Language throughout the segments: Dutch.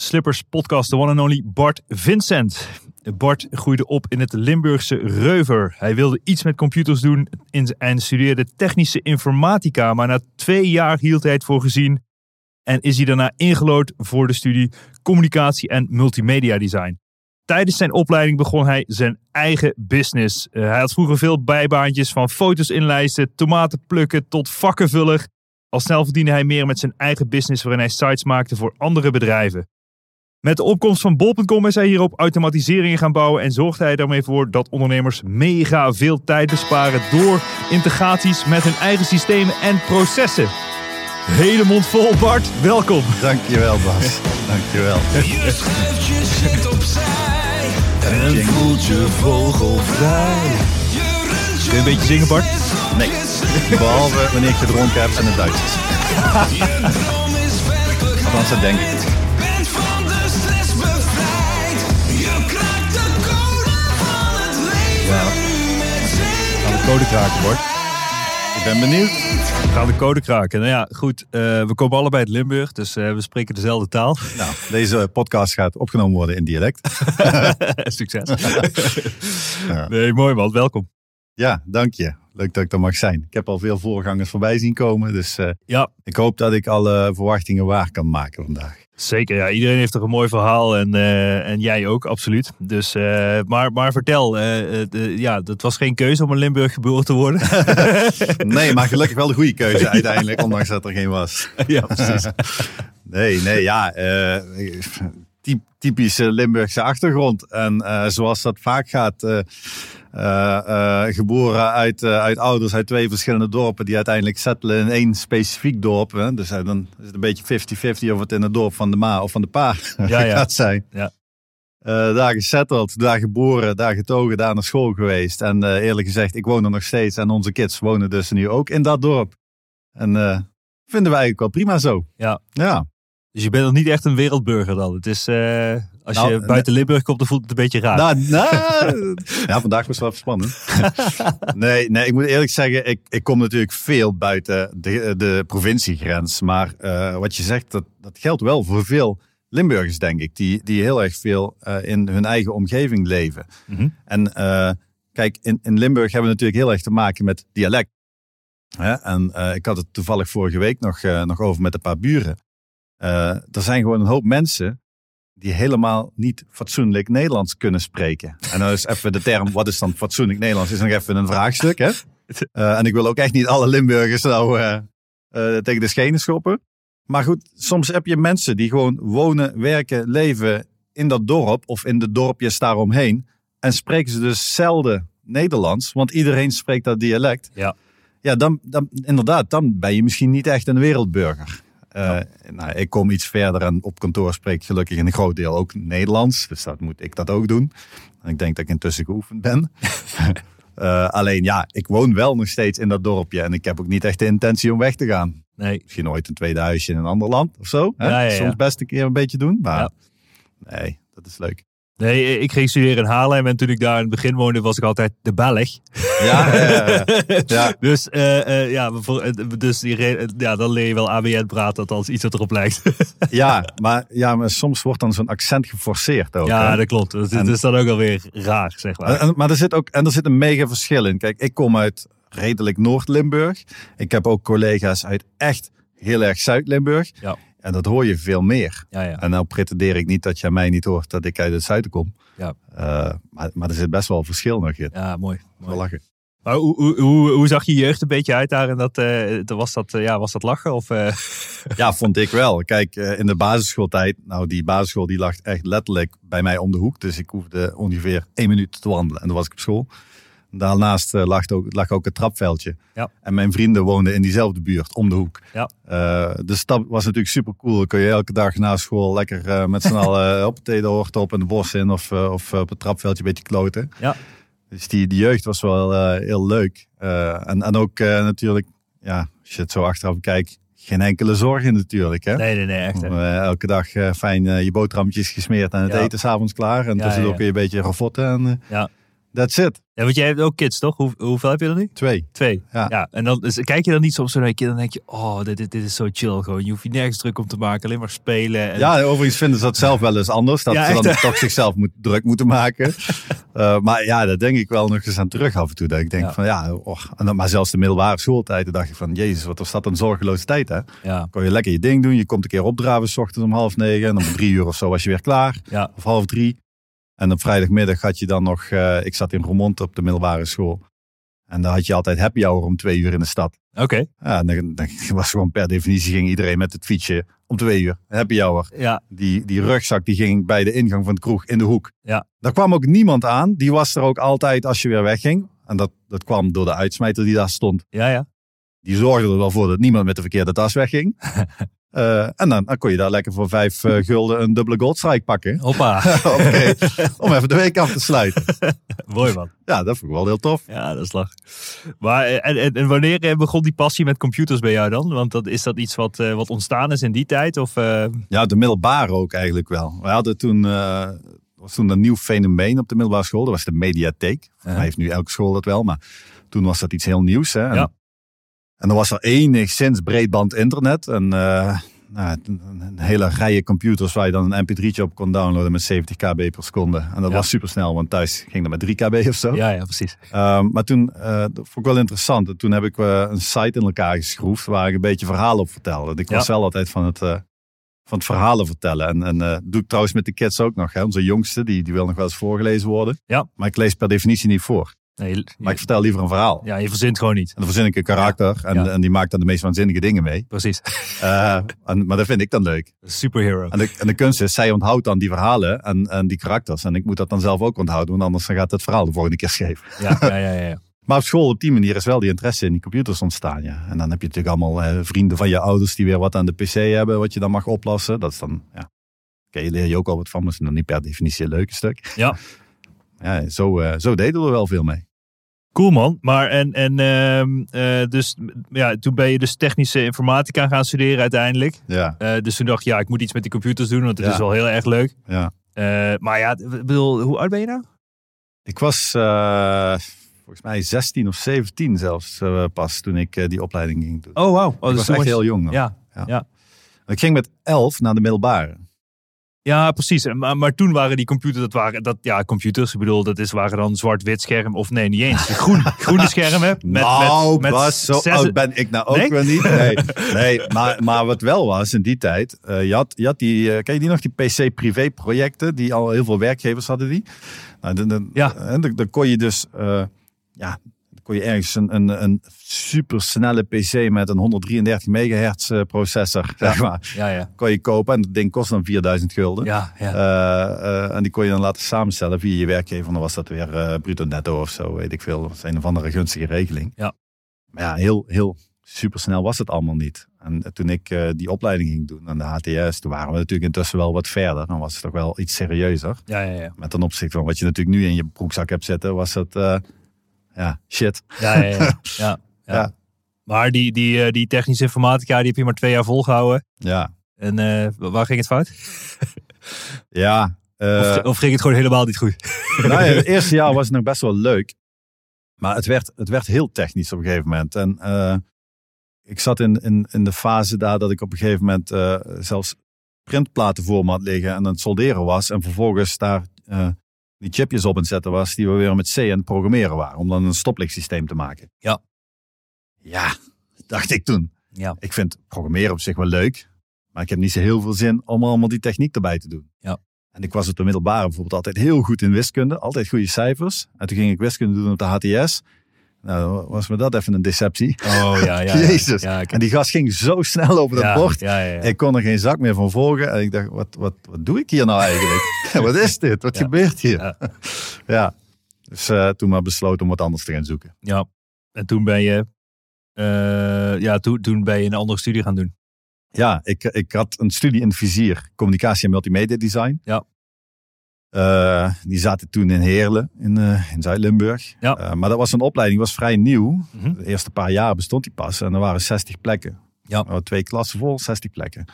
Slippers podcast, de one and only Bart Vincent. Bart groeide op in het Limburgse Reuver. Hij wilde iets met computers doen en studeerde technische informatica, maar na twee jaar hield hij het voor gezien en is hij daarna ingelood voor de studie communicatie en multimedia design. Tijdens zijn opleiding begon hij zijn eigen business. Uh, hij had vroeger veel bijbaantjes van foto's inlijsten, tomaten plukken tot vakkenvuller. Al snel verdiende hij meer met zijn eigen business waarin hij sites maakte voor andere bedrijven. Met de opkomst van bol.com is hij hierop automatiseringen gaan bouwen en zorgt hij ermee voor dat ondernemers mega veel tijd besparen door integraties met hun eigen systemen en processen. Hele mond vol, Bart. Welkom. Dankjewel, Bas. Dankjewel. Je schuift je shit opzij en voelt je vogelvrij. Kun je een beetje zingen, Bart? Nee, behalve wanneer ik gedronken heb en het Duits is. Je droom is werkelijk Althans, dat denk ik. Code kraken, Bart. Ik ben benieuwd. We gaan de code kraken. Nou ja, goed. eh, we komen allebei uit Limburg, dus eh, we spreken dezelfde taal. Nou, deze podcast gaat opgenomen worden in dialect. Succes. Ja. Nee, mooi man. Welkom. Ja, dank je. Leuk dat ik er mag zijn. Ik heb al veel voorgangers voorbij zien komen. Dus eh, Ja, ik hoop dat ik alle verwachtingen waar kan maken vandaag. zeker. Ja, iedereen heeft toch een mooi verhaal en, eh, en jij ook, absoluut. Dus, eh, maar, maar vertel, de- ja, het was geen keuze om in Limburg geboren te worden. Nee, maar gelukkig wel de goede keuze uiteindelijk, ondanks dat er geen was. ja, precies. Nee, nee, ja. Ty- typische Limburgse achtergrond. En eh, zoals dat vaak gaat, eh, eh, geboren uit, uit ouders uit twee verschillende dorpen die uiteindelijk settelen in één specifiek dorp. Hè? Dus dan is het een beetje 50-50 of het in het dorp van de ma of van de pa Ja, ja. gaat zijn. Ja. Daar gesetteld, daar geboren, daar getogen, daar naar school geweest. En eerlijk gezegd, ik woon er nog steeds. En onze kids wonen dus nu ook in dat dorp. En vinden we eigenlijk wel prima zo. Ja. Ja. Dus je bent nog niet echt een wereldburger dan. Het is, eh, als Nou, je buiten Limburg komt, dan voelt het een beetje raar. Nou, nou, ja, vandaag was het wel spannend. nee, nee, ik moet eerlijk zeggen, ik, ik kom natuurlijk veel buiten de, de provinciegrens. Maar eh, wat je zegt, dat, dat geldt wel voor veel Limburgers, denk ik. Die, die heel erg veel eh, in hun eigen omgeving leven. Mhm. En eh, kijk, in, in Limburg hebben we natuurlijk heel erg te maken met dialect. Hè? En eh, ik had het toevallig vorige week nog, eh, nog over met een paar buren. Eh, er zijn gewoon een hoop mensen die helemaal niet fatsoenlijk Nederlands kunnen spreken. En dan is even de term, wat is dan fatsoenlijk Nederlands, is nog even een vraagstuk. Hè? Eh, en ik wil ook echt niet alle Limburgers nou eh, tegen de schenen schoppen. Maar goed, soms heb je mensen die gewoon wonen, werken, leven in dat dorp of in de dorpjes daaromheen. En spreken ze dus zelden Nederlands, want iedereen spreekt dat dialect. Ja. Ja, dan, dan inderdaad, dan ben je misschien niet echt een wereldburger. Eh, nou, ik kom iets verder en op kantoor spreek ik gelukkig in een groot deel ook Nederlands. Dus dat moet ik dat ook doen. En ik denk dat ik intussen geoefend ben. Eh, alleen ja, ik woon wel nog steeds in dat dorpje. En ik heb ook niet echt de intentie om weg te gaan. Nee. Misschien ooit een tweede huisje in een ander land of zo. Hè? Ja, ja, ja. Soms best een keer een beetje doen. Maar nee, dat is leuk. Nee, ik ging studeren in Haarlem en toen ik daar in het begin woonde was ik altijd de Belg. Ja, ja, ja, ja. Dus, eh, eh, ja, eh, dus die ja, dan leer je wel ABN praten, althans iets wat erop lijkt. Ja, maar, ja, maar soms wordt dan zo'n accent geforceerd ook. ja, hè? dat klopt. Dat is, En- dat is dan ook alweer raar, zeg maar. En- maar er zit ook, en er zit een mega verschil in. Kijk, ik kom uit redelijk Noord-Limburg. Ik heb ook collega's uit echt heel erg Zuid-Limburg. Ja. En dat hoor je veel meer. Ja, ja. En nou pretendeer ik niet dat aan mij niet hoort dat ik uit het zuiden kom. Ja. Eh, maar, maar er zit best wel verschil nog in. Ja, mooi. Wel mooi. lachen. Maar hoe, hoe, hoe, hoe zag je jeugd een beetje uit daar? En dat, eh, was, dat, eh, ja, was dat lachen? Of, Ja, vond ik wel. Kijk, in de basisschooltijd, nou die basisschool die lag echt letterlijk bij mij om de hoek. Dus ik hoefde ongeveer één minuut te wandelen en dan was ik op school. Daarnaast eh, lag, ook, lag ook het trapveldje. Ja. En mijn vrienden woonden in diezelfde buurt, om de hoek. Ja. Eh, dus dat was natuurlijk super cool. Dan kun je elke dag na school lekker eh, met z'n allen op de hoort op in de bos in of, of op het trapveldje een beetje kloten. Ja. Dus die, die jeugd was wel heel leuk. En, en ook natuurlijk, ja, als je het zo achteraf kijkt, geen enkele zorgen natuurlijk. Hè? nee, nee, nee, echt. hè. Elke dag fijn je boterhammetjes gesmeerd en het Ja. eten s'avonds klaar. En tussendoor kun je een beetje ravotten en Ja. That's it. Ja, want jij hebt ook kids, toch? Hoe, hoeveel heb je er nu? Twee. Twee. Ja. en dan dus, kijk je dan niet soms zo naar je kind, dan denk je, oh, dit, dit, dit is zo chill gewoon. Je hoeft je nergens druk om te maken, alleen maar spelen. En, Ja, overigens vinden ze dat zelf wel eens anders. Dat Ja, ze dan echt, toch zichzelf moet, druk moeten maken. Eh, maar ja, daar denk ik wel nog eens aan terug af en toe. Dat ik denk Ja. van ja, en dan, maar zelfs de middelbare schooltijd, dan dacht ik van jezus, wat was dat een zorgeloze tijd hè. ja, Kon je lekker je ding doen. Je komt een keer opdraven, s ochtends om half negen. En om drie uur of zo was je weer klaar. ja, Of half drie. En op vrijdagmiddag had je dan nog, eh, ik zat in Roermond op de middelbare school. En dan had je altijd happy hour om twee uur in de stad. oké. Ja, en dan, dan was gewoon per definitie ging iedereen met het fietsje om twee uur. Happy hour. Ja, Die, die rugzak die ging bij de ingang van de kroeg in de hoek. Ja. Daar kwam ook niemand aan. Die was er ook altijd als je weer wegging. En dat, dat kwam door de uitsmijter die daar stond. ja, ja. Die zorgde er wel voor dat niemand met de verkeerde tas wegging. Eh, en dan, dan kon je daar lekker voor vijf eh, gulden een dubbele goldstrike pakken. Hoppa. Om even de week af te sluiten. mooi man. Ja, dat vond ik wel heel tof. Ja, dat is lach. Maar eh, en, en, en wanneer begon die passie met computers bij jou dan? Want dat, is dat iets wat, wat ontstaan is in die tijd? Of, Ja, de middelbare ook eigenlijk wel. We hadden toen, was toen een nieuw fenomeen op de middelbare school. Dat was de mediatheek. Hij heeft nu elke school dat wel, maar toen was dat iets heel nieuws. Hè? Ja. En dan was er enigszins breedband internet. En eh, nou, een, hele rijen computers waar je dan een mp3'tje op kon downloaden met 70 kb per seconde. En dat Ja. was super snel, want thuis ging dat met 3 kb of zo. ja, ja, precies. Ehm, maar toen, dat vond ik wel interessant. En toen heb ik eh, een site in elkaar geschroefd waar ik een beetje verhalen op vertelde. Ik was wel altijd van het, van het verhalen vertellen. En, en eh, doe ik trouwens met de kids ook nog. Hè. Onze jongste, die, die wil nog wel eens voorgelezen worden. Ja. Maar ik lees per definitie niet voor. Nee, je- Maar ik vertel liever een verhaal. ja, je verzint gewoon niet. En dan verzin ik een karakter. En, Ja. en die maakt dan de meest waanzinnige dingen mee. Precies. Eh, en, maar dat vind ik dan leuk. Superhero. En de, en de kunst is, zij onthoudt dan die verhalen en, en die karakters. En ik moet dat dan zelf ook onthouden. Want anders gaat het verhaal de volgende keer scheef. Ja, ja, ja, ja. Maar op school op die manier is wel die interesse in die computers ontstaan. Ja. En dan heb je natuurlijk allemaal eh, vrienden van je ouders die weer wat aan de pc hebben, wat je dan mag oplossen. Dat is dan, ja. Oké, je leer je ook al wat van, maar is dan niet per definitie een leuke stuk. Ja. Ja, zo, eh, zo deden we er wel veel mee. Cool man. Maar en, en ehm, eh, dus ja, toen ben je dus technische informatica gaan studeren uiteindelijk. Ja, Eh, dus toen dacht je, ja, ik moet iets met die computers doen, want het Ja. is wel heel erg leuk. ja. Eh, maar ja, ik bedoel, hoe oud ben je nou? Ik was volgens mij 16 of 17 zelfs pas toen ik die opleiding ging doen. Oh, wauw. ik was echt heel jong. nog. Ja, Ik ging met 11 naar de middelbare. Ja, precies. Maar, maar toen waren die computers, dat waren, dat, ja, computers, ik bedoel, dat is, waren dan zwart-wit scherm, of nee, niet eens. Groen, groene schermen. Met, nou, met, met Bas, zo zes- oud ben ik nou ook Nee? weer niet. Nee, nee maar, maar wat wel was in die tijd. eh, je, had, je had die, eh, ken je die nog, die PC-privé-projecten? Die al heel veel werkgevers hadden die. Nou, dan, dan, Ja. en dan, dan kon je dus, eh, ja, kon je ergens een, een, een supersnelle PC met een 133 megahertz eh, processor, zeg maar, Ja, ja. kon je kopen. En dat ding kost dan 4000 gulden. Ja, ja. Eh, eh, en die kon je dan laten samenstellen via je werkgever. Dan was dat weer bruto netto of zo, weet ik veel. Dat was een of andere gunstige regeling. Ja. Maar ja, heel, heel supersnel was het allemaal niet. En toen ik die opleiding ging doen aan de HTS, toen waren we natuurlijk intussen wel wat verder. Dan was het toch wel iets serieuzer. ja, ja, ja. Met ten opzichte van wat je natuurlijk nu in je broekzak hebt zitten, was het, eh, ja, shit. Ja, ja, ja. ja. Maar die, die, eh, die technische informatica, die heb je maar twee jaar volgehouden. Ja, En eh, waar ging het fout? ja. eh, Of, of ging het gewoon helemaal niet goed? nou ja, het eerste jaar was het nog best wel leuk. Maar het werd, het werd heel technisch op een gegeven moment. En ik zat in, in, in de fase daar dat ik op een gegeven moment zelfs printplaten voor me had liggen en aan het solderen was. En vervolgens daar die chipjes op aan het zetten was die we weer met C aan het programmeren waren. Om dan een stoplichtsysteem te maken. Ja. Ja, dacht ik toen. Ja. Ik vind programmeren op zich wel leuk. Maar ik heb niet zo heel veel zin om allemaal die techniek erbij te doen. Ja. En ik was op de middelbare bijvoorbeeld altijd heel goed in wiskunde. Altijd goede cijfers. En toen ging ik wiskunde doen op de HTS. Nou, dan was me dat even een deceptie. Oh ja, ja. Jezus. Ja, ik- En die gast ging zo snel over dat ja, bord. Ja. Ik kon er geen zak meer van volgen. En ik dacht, wat, wat, wat doe ik hier nou eigenlijk? wat is dit? Wat gebeurt hier? Ja. Dus eh, toen maar besloten om wat anders te gaan zoeken. Ja. En toen ben je, eh, ja, toen, toen ben je een andere studie gaan doen. Ja, ik, ik had een studie in vizier. Communicatie en multimedia design. Ja. Eh, die zaten toen in Heerlen, in, eh, in Zuid-Limburg. Ja. Eh, maar dat was een opleiding, die was vrij nieuw. Mhm. De eerste paar jaar bestond die pas. En er waren 60 plekken. Ja. Twee klassen vol, 60 plekken.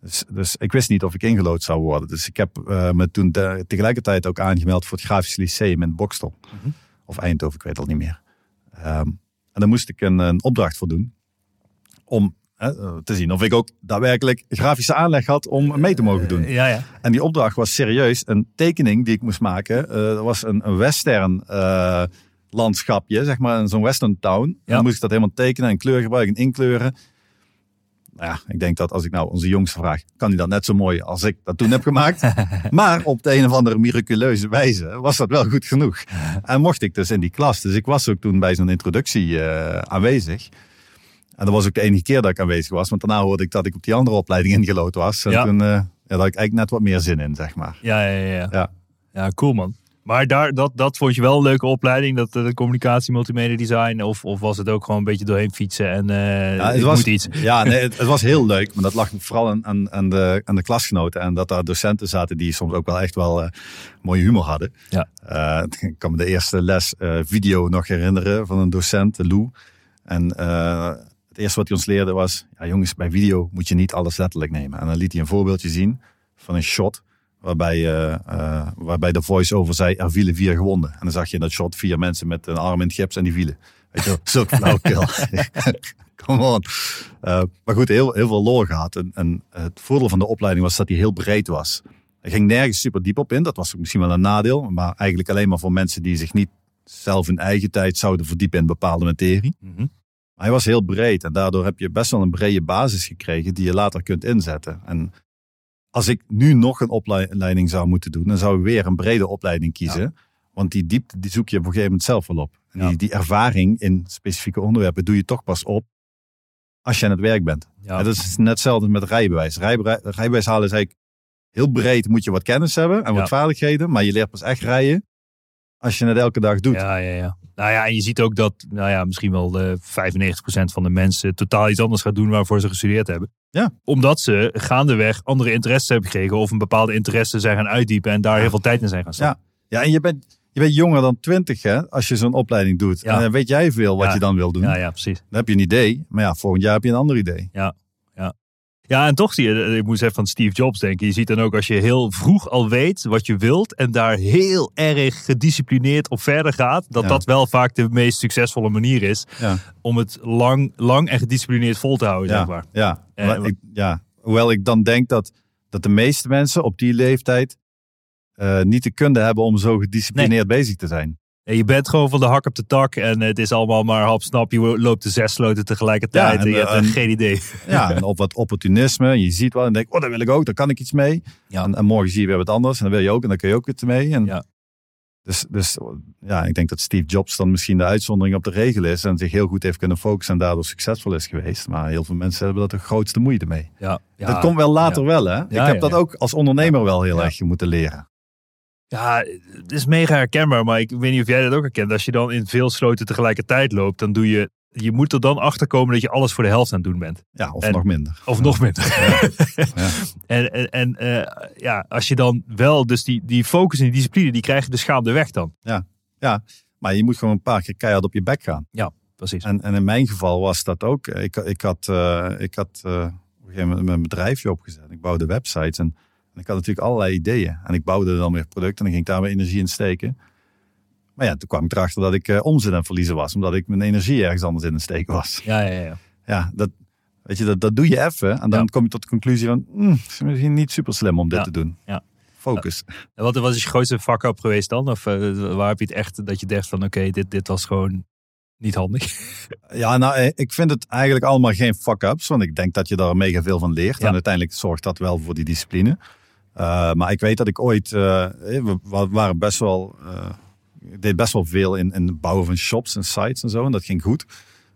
Dus, dus ik wist niet of ik ingelood zou worden. Dus ik heb me toen te- tegelijkertijd ook aangemeld voor het Grafisch Lyceum in Bokstel. Mhm. Of Eindhoven, ik weet het al niet meer. Ehm, en daar moest ik een, een opdracht voor doen. Om te zien of ik ook daadwerkelijk grafische aanleg had om mee te mogen doen. Ja, ja. En die opdracht was serieus een tekening die ik moest maken. Eh, dat was een, een western eh, landschapje, zeg maar, zo'n western town. En. Dan moest ik dat helemaal tekenen en kleur gebruiken en inkleuren. Nou ja, ik denk dat als ik nou onze jongste vraag, kan hij dat net zo mooi als ik dat toen heb gemaakt. maar op de een of andere miraculeuze wijze was dat wel goed genoeg. En mocht ik dus in die klas. Dus ik was ook toen bij zo'n introductie eh, aanwezig. En dat was ook de enige keer dat ik aanwezig was. Want daarna hoorde ik dat ik op die andere opleiding ingelood was. En Ja. toen eh, ja, had ik eigenlijk net wat meer zin in, zeg maar. Ja, ja, ja. ja. Ja. Cool man. Maar daar, dat, dat vond je wel een leuke opleiding, dat eh, de communicatie, multimedia design? Of, of was het ook gewoon een beetje doorheen fietsen en Ja, het moet iets? Ja, nee, het, het was heel leuk. Maar dat lag vooral aan, aan, de, aan de klasgenoten. En dat daar docenten zaten die soms ook wel echt wel eh, mooie humor hadden. Ja. Ik kan me de eerste les video nog herinneren van een docent, Lou. En het eerste wat hij ons leerde was... Ja, jongens, bij video moet je niet alles letterlijk nemen. En dan liet hij een voorbeeldje zien van een shot... Waarbij, eh, eh, waarbij de voice-over zei, er vielen vier gewonden. En dan zag je in dat shot vier mensen met een arm in het gips en die vielen. Weet je wel, zulk flauwekul. Come on. Eh, maar goed, heel, heel veel lol gehad. En, en het voordeel van de opleiding was dat hij heel breed was. Hij ging nergens super diep op in. Dat was misschien wel een nadeel. Maar eigenlijk alleen maar voor mensen die zich niet zelf in eigen tijd zouden verdiepen in bepaalde materie. Mhm. Maar hij was heel breed. En daardoor heb je best wel een brede basis gekregen die je later kunt inzetten. En als ik nu nog een opleiding zou moeten doen, dan zou ik weer een brede opleiding kiezen. Want die diepte die zoek je op een gegeven moment zelf wel op. Ja. die, die ervaring in specifieke onderwerpen doe je toch pas op als je aan het werk bent. Ja. En dat is net hetzelfde met rijbewijs. Rijbe- rijbewijs halen is eigenlijk heel breed. Moet je wat kennis hebben en wat vaardigheden. Maar je leert pas echt rijden als je het elke dag doet. Ja, ja, ja. Nou ja, en je ziet ook dat, nou ja, misschien wel eh 95% van de mensen totaal iets anders gaat doen waarvoor ze gestudeerd hebben. Ja. Omdat ze gaandeweg andere interesses hebben gekregen of een bepaalde interesse zijn gaan uitdiepen en daar heel veel tijd in zijn gaan stoppen. Ja, en je bent, je bent jonger dan 20 hè, als je zo'n opleiding doet. Ja. En dan weet jij veel wat Ja. je dan wil doen. Ja, ja, precies. Dan heb je een idee. Maar ja, volgend jaar heb je een ander idee. Ja, en toch zie je, eh, ik moest even van Steve Jobs denken. Je ziet dan ook als je heel vroeg al weet wat je wilt en daar heel erg gedisciplineerd op verder gaat, dat Ja. dat wel vaak de meest succesvolle manier is Ja, om het lang, lang en gedisciplineerd vol te houden, zeg ja, maar. ja. Eh, Maar ik, ja. Hoewel ik dan denk dat, dat de meeste mensen op die leeftijd eh, niet de kunde hebben om zo gedisciplineerd bezig te zijn. En je bent gewoon van de hak op de tak en het is allemaal maar hapsnap. Je loopt de zes sloten tegelijkertijd Ja, en, en, je hebt eh, en- geen idee. Ja, en op wat opportunisme. Je ziet wel en denkt, oh, dat wil ik ook. Daar kan ik iets mee. Ja. En, en morgen zie je weer wat anders. En dan wil je ook en dan kun je ook iets mee. En Ja. Dus, dus ja, ik denk dat Steve Jobs dan misschien de uitzondering op de regel is. En zich heel goed heeft kunnen focussen en daardoor succesvol is geweest. Maar heel veel mensen hebben dat de grootste moeite mee. Ja, dat komt wel later wel, hè? ik heb dat ook als ondernemer wel heel erg moeten leren. Ja, het is mega herkenbaar, maar ik weet niet of jij dat ook herkent. Als je dan in veel sloten tegelijkertijd loopt, dan doe je... Je moet er dan achter komen dat je alles voor de helft aan het doen bent. Ja, of En- nog minder. Of nog minder. Ja. En, en, en eh, ja, als je dan wel, dus die, die focus en die discipline, die krijg je dus gaandeweg dan. Ja, maar je moet gewoon een paar keer keihard op je bek gaan. Precies. En, en in mijn geval was dat ook. Ik, ik had, eh, ik had eh, op een gegeven moment mijn bedrijfje opgezet. Ik bouwde websites. En En ik had natuurlijk allerlei ideeën. En ik bouwde dan weer producten en dan ging ik daar weer energie in steken. Maar ja, toen kwam ik erachter dat ik eh, omzet aan verliezen was. Omdat ik mijn energie ergens anders in het steken was. Ja, ja, ja. Ja, dat, weet je, dat, dat doe je even. En dan Ja. kom je tot de conclusie van... "Hmm, het is misschien niet super slim om dit Ja. te doen. Ja. Focus. En wat was je grootste fuck-up geweest dan? Of eh, waar heb je het echt dat je dacht van oké, dit, dit was gewoon niet handig? Ja, nou, eh, ik vind het eigenlijk allemaal geen fuck-ups. Want ik denk dat je daar mega veel van leert. Ja. En uiteindelijk zorgt dat wel voor die discipline. Eh, maar ik weet dat ik ooit... eh, we wa- waren best wel... eh, ik deed best wel veel in, in het bouwen van shops en sites en zo. En dat ging goed.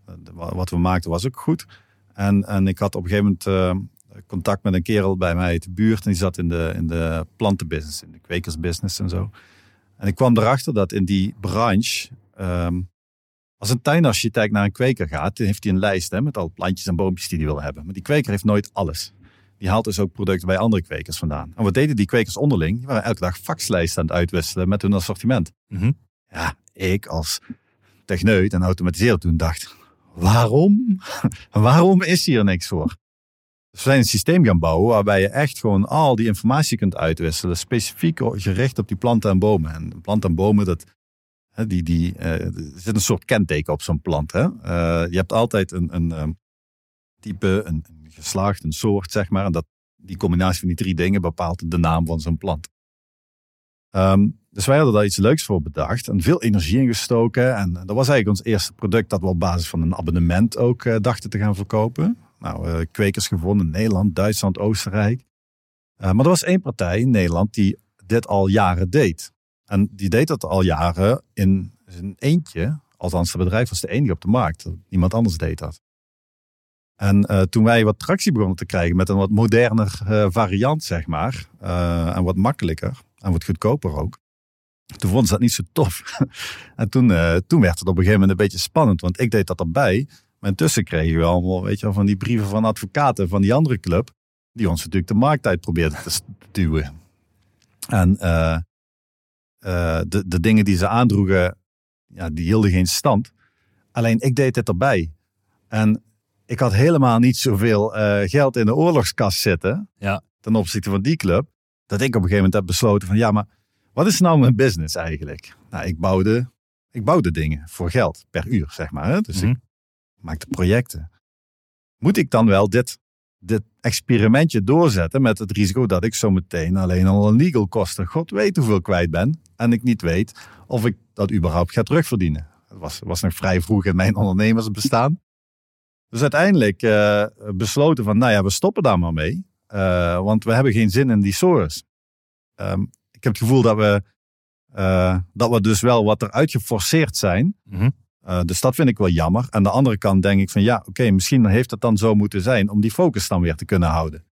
Eh, wa- Wat we maakten was ook goed. En, en ik had op een gegeven moment eh, contact met een kerel bij mij uit de buurt. En die zat in de, in de plantenbusiness, in de kwekersbusiness en zo. En ik kwam erachter dat in die branche... ehm, als een tuinarchitect naar een kweker gaat, dan heeft hij een lijst hè, met al plantjes en boompjes die hij wil hebben. Maar die kweker heeft nooit alles. Die haalt dus ook producten bij andere kwekers vandaan. En wat deden die kwekers onderling? Die waren elke dag faxlijsten aan het uitwisselen met hun assortiment. Mhm. Ja, ik als techneut en automatiseerder toen dacht, waarom? waarom is hier niks voor? Dus we zijn een systeem gaan bouwen waarbij je echt gewoon al die informatie kunt uitwisselen. Specifiek gericht op die planten en bomen. En planten en bomen, dat, die, die, eh, er zit een soort kenteken op zo'n plant. Hè? Eh, je hebt altijd een, een ehm, type, een, een een soort, zeg maar. En dat, die combinatie van die drie dingen bepaalt de naam van zo'n plant. Ehm, dus wij hadden daar iets leuks voor bedacht en veel energie in gestoken. En dat was eigenlijk ons eerste product dat we op basis van een abonnement ook eh, dachten te gaan verkopen. Nou, eh, kwekers gevonden in Nederland, Duitsland, Oostenrijk. Eh, maar er was één partij in Nederland die dit al jaren deed. En die deed dat al jaren in zijn eentje. Althans, het bedrijf was de enige op de markt. Niemand anders deed dat. En eh, toen wij wat tractie begonnen te krijgen met een wat moderner eh, variant, zeg maar. eh, en wat makkelijker en wat goedkoper ook. Toen vonden ze dat niet zo tof. en toen, toen werd het op een gegeven moment een beetje spannend. Want ik deed dat erbij. Maar intussen kregen we allemaal, weet je wel, van die brieven van advocaten van die andere club. Die ons natuurlijk de markt uit probeerden te duwen. En de, de dingen die ze aandroegen, ja, die hielden geen stand. Alleen ik deed het erbij. En ik had helemaal niet zoveel eh, geld in de oorlogskast zitten. Ja. Ten opzichte van die club. Dat ik op een gegeven moment heb besloten van ja, maar wat is nou mijn business eigenlijk? Nou, ik bouwde, ik bouwde dingen voor geld per uur, zeg maar. Hè? Dus Mhm. ik maakte projecten. Moet ik dan wel dit, dit experimentje doorzetten met het risico dat ik zo meteen alleen al een legal kosten, god weet hoeveel kwijt ben. En ik niet weet of ik dat überhaupt ga terugverdienen. Het was, was nog vrij vroeg in mijn ondernemersbestaan. Dus uiteindelijk eh, besloten van, nou ja, we stoppen daar maar mee. Eh, want we hebben geen zin in die sores. Ehm, ik heb het gevoel dat we, eh, dat we dus wel wat eruit geforceerd zijn. Mhm. Dus dat vind ik wel jammer. Aan de andere kant denk ik van ja, oké, misschien heeft het dan zo moeten zijn om die focus dan weer te kunnen houden.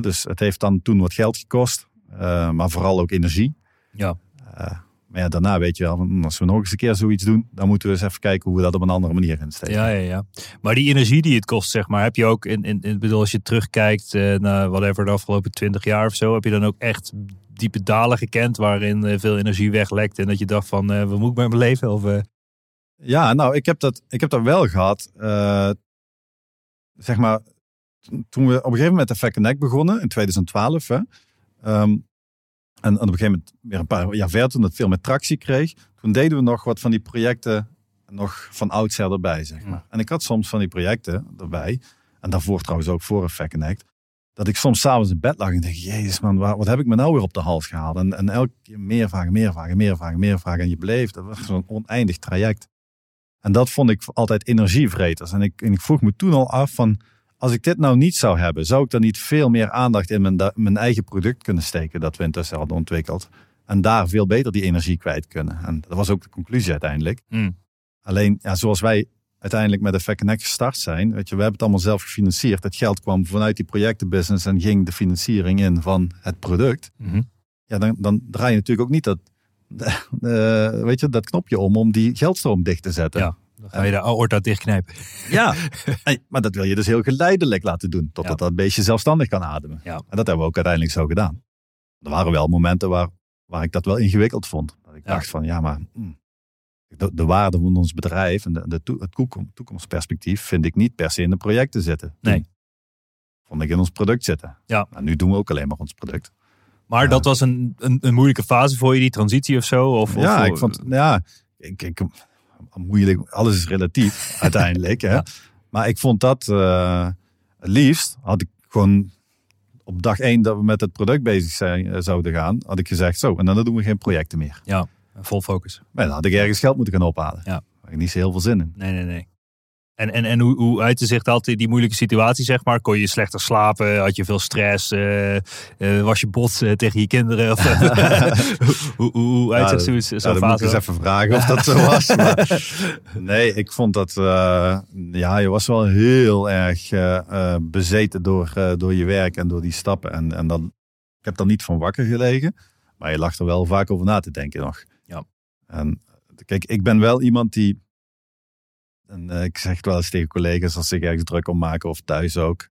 Dus het heeft dan toen wat geld gekost, maar vooral ook energie. Ja. Eh, maar ja, daarna weet je wel, van, als we nog eens een keer zoiets doen, dan moeten we eens even kijken hoe we dat op een andere manier insteken. Ja, ja, ja. Maar die energie die het kost, zeg maar, heb je ook in, in, in bedoel, als je terugkijkt eh, naar whatever de afgelopen twintig jaar of zo, heb je dan ook echt diepe dalen gekend waarin eh, veel energie weglekt en dat je dacht van, eh wat moet ik met mijn leven? Of, eh, Ja, nou, ik heb dat, ik heb dat wel gehad. eh, zeg maar, toen- we op een gegeven moment met de Fact Connect begonnen in 2012. Hè, ehm, en, op een gegeven moment weer een paar jaar verder, toen het veel meer tractie kreeg. Toen deden we nog wat van die projecten nog van oudsher erbij, zeg maar. En ik had soms van die projecten erbij. En daarvoor trouwens ook voor een Fact Connect. Dat ik soms s'avonds in bed lag en dacht, jezus man, waar- wat heb ik me nou weer op de hals gehaald? En, en elke keer meer vragen, meer vragen, meer vragen, meer vragen. En je bleef, dat was zo'n oneindig traject. En dat vond ik altijd energievreters. En ik, en ik vroeg me toen al af van, als ik dit nou niet zou hebben, zou ik dan niet veel meer aandacht in mijn, mijn eigen product kunnen steken dat we intussen hadden ontwikkeld. En daar veel beter die energie kwijt kunnen. En dat was ook de conclusie uiteindelijk. Hmm. Alleen, ja, zoals wij uiteindelijk met de Fact Connect gestart zijn, weet je, we hebben het allemaal zelf gefinancierd. Het geld kwam vanuit die projectenbusiness en ging de financiering in van het product. mhm. Ja, dan, dan draai je natuurlijk ook niet dat, eh, weet je, dat knopje om om die geldstroom dicht te zetten. Ja. Dan ga je de aorta dichtknijpen. Ja, maar dat wil je dus heel geleidelijk laten doen. Totdat Ja. dat beestje zelfstandig kan ademen. Ja. En dat hebben we ook uiteindelijk zo gedaan. Er waren wel momenten waar, waar ik dat wel ingewikkeld vond. Dat ik Ja. dacht van, ja maar... hm, de, de waarde van ons bedrijf en de, het toekom- toekomstperspectief vind ik niet per se in de projecten zitten. Nee. Vond ik in ons product zitten. Ja. Nou, nu doen we ook alleen maar ons product. Maar dat was een, een, een moeilijke fase voor je, die transitie of zo? Of, ja, ik vond, ja, ik, ik, moeilijk, alles is relatief uiteindelijk. Hè? Ja. Maar ik vond dat eh, het liefst had ik gewoon op dag één dat we met het product bezig zijn, eh, zouden gaan, had ik gezegd zo, en dan doen we geen projecten meer. Ja, vol focus. Maar dan had ik ergens geld moeten gaan ophalen. Ja. Daar had ik niet zo heel veel zin in. Nee, nee, nee. En, en, en hoe, hoe uitte zich dat, die moeilijke situatie, zeg maar? Kon je slechter slapen? Had je veel stress? eh, eh, was je bot eh, tegen je kinderen? Of, hoe, hoe, hoe uit zich Ja, zoiets- zo'n moet ik eens even vragen of dat zo was. Maar, nee, ik vond dat, ja, je was wel heel erg bezeten door, door je werk en door die stappen. En, en dan, ik heb daar niet van wakker gelegen, maar je lag er wel vaak over na te denken nog. Ja. En kijk, ik ben wel iemand die, en eh, ik zeg het wel eens tegen collega's als ze zich ergens druk om maken of thuis ook.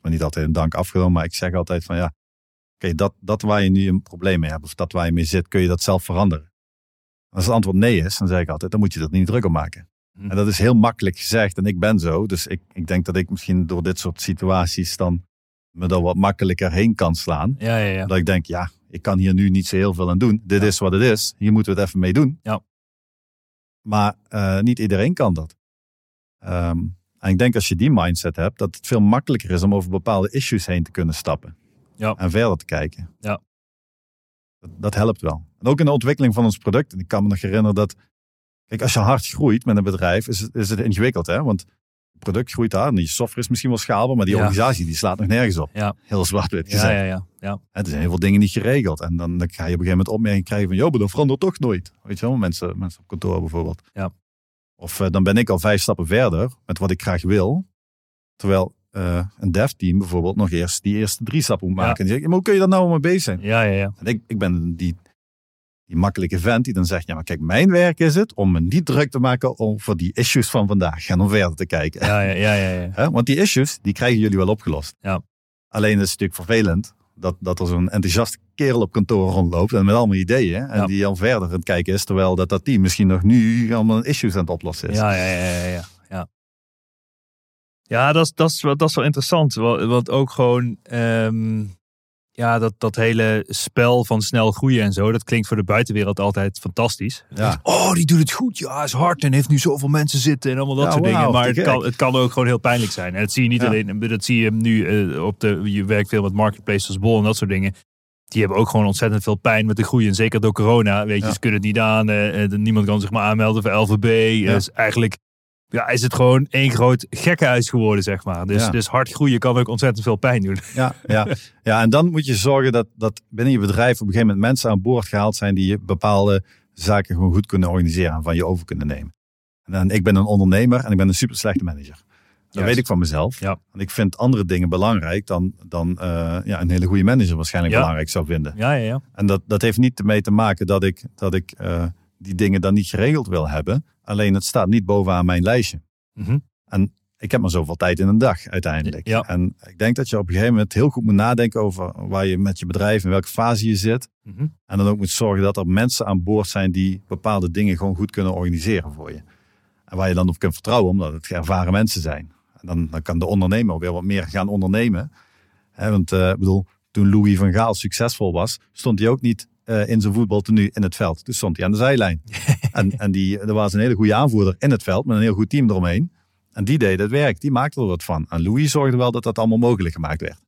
Maar niet altijd een dank afgenomen, maar ik zeg altijd van ja, oké, dat, dat waar je nu een probleem mee hebt of dat waar je mee zit, kun je dat zelf veranderen. Als het antwoord nee is, dan zeg ik altijd, dan moet je dat niet druk om maken. Hm. En dat is heel makkelijk gezegd en ik ben zo. Dus ik, ik denk dat ik misschien door dit soort situaties dan me er wat makkelijker heen kan slaan. Ja, ja, ja. Dat ik denk, ja, ik kan hier nu niet zo heel veel aan doen. Dit is wat het is. Hier moeten we het even mee doen. Ja. Maar eh, niet iedereen kan dat. Ehm, en ik denk als je die mindset hebt, dat het veel makkelijker is om over bepaalde issues heen te kunnen stappen. Ja. En verder te kijken. Ja. Dat, dat helpt wel. En ook in de ontwikkeling van ons product. En ik kan me nog herinneren dat, kijk, als je hard groeit met een bedrijf, is het, is het ingewikkeld, hè? Want product groeit en die software is misschien wel schaalbaar, maar die Ja. organisatie die slaat nog nergens op. Ja. Heel zwart-wit Ja, gezegd. ja, ja. ja. Er zijn heel veel dingen niet geregeld. En dan, dan ga je op een gegeven moment opmerking krijgen van... joh, maar dat verandert toch nooit. Weet je wel, mensen, mensen op kantoor bijvoorbeeld. Ja. Of eh, dan ben ik al vijf stappen verder met wat ik graag wil. Terwijl eh, een dev-team bijvoorbeeld nog eerst die eerste drie stappen moet Ja. maken. En die zegt, maar hoe kun je daar nou mee bezig zijn? Ja, ja, ja. En ik, ik ben die, die makkelijke vent die dan zegt... ja, maar kijk, mijn werk is het om me niet druk te maken over die issues van vandaag. En om verder te kijken. Ja, ja, ja, ja, ja. Want die issues, die krijgen jullie wel opgelost. Ja. Alleen is het natuurlijk vervelend dat, dat er zo'n enthousiaste kerel op kantoor rondloopt en met allemaal ideeën. En Ja. die al verder aan het kijken is, terwijl dat, dat team misschien nog nu allemaal issues aan het oplossen is. Ja, ja, ja, ja, ja. Ja, dat, is, dat, is, wel- dat is wel interessant. wa- Want ook gewoon, ehm, ja, dat, dat hele spel van snel groeien en zo, dat klinkt voor de buitenwereld altijd fantastisch. Ja. Oh, die doet het goed. Ja, is hard en heeft nu zoveel mensen zitten en allemaal dat Ja, soort dingen. Maar het kan, het kan ook gewoon heel pijnlijk zijn. En dat zie je niet Ja. alleen, dat zie je nu eh, op de, je werkt veel met marketplaces als Bol en dat soort dingen. Die hebben ook gewoon ontzettend veel pijn met de groei. En zeker door corona. Weet je, ze kunnen het niet aan. eh, niemand kan zich maar aanmelden voor LVB. Dus eigenlijk ja, is het gewoon één groot gekkenhuis geworden, zeg maar. Dus, Ja. dus hard groeien kan ook ontzettend veel pijn doen. Ja, ja. ja, en dan moet je zorgen dat, dat binnen je bedrijf op een gegeven moment mensen aan boord gehaald zijn die bepaalde zaken gewoon goed kunnen organiseren en van je over kunnen nemen. En dan, ik ben een ondernemer en ik ben een super slechte manager. Dat Juist. weet ik van mezelf. Ja. En ik vind andere dingen belangrijk dan, dan eh, ja, een hele goede manager waarschijnlijk Ja. belangrijk zou vinden. Ja, ja, ja. En dat, dat heeft niet ermee te maken dat ik, dat ik eh, die dingen dan niet geregeld wil hebben. Alleen het staat niet bovenaan mijn lijstje. Mhm. En ik heb maar zoveel tijd in een dag uiteindelijk. Ja. En ik denk dat je op een gegeven moment heel goed moet nadenken over waar je met je bedrijf in welke fase je zit. Mhm. En dan ook moet zorgen dat er mensen aan boord zijn die bepaalde dingen gewoon goed kunnen organiseren voor je. En waar je dan op kunt vertrouwen, omdat het ervaren mensen zijn. En dan, dan kan de ondernemer weer wat meer gaan ondernemen. Want eh, ik bedoel, toen Louis van Gaal succesvol was, stond hij ook niet eh, in zijn voetbaltenu in het veld. Toen stond hij aan de zijlijn. en en die, er was een hele goede aanvoerder in het veld met een heel goed team eromheen. En die deed het werk, die maakte er wat van. En Louis zorgde wel dat dat allemaal mogelijk gemaakt werd.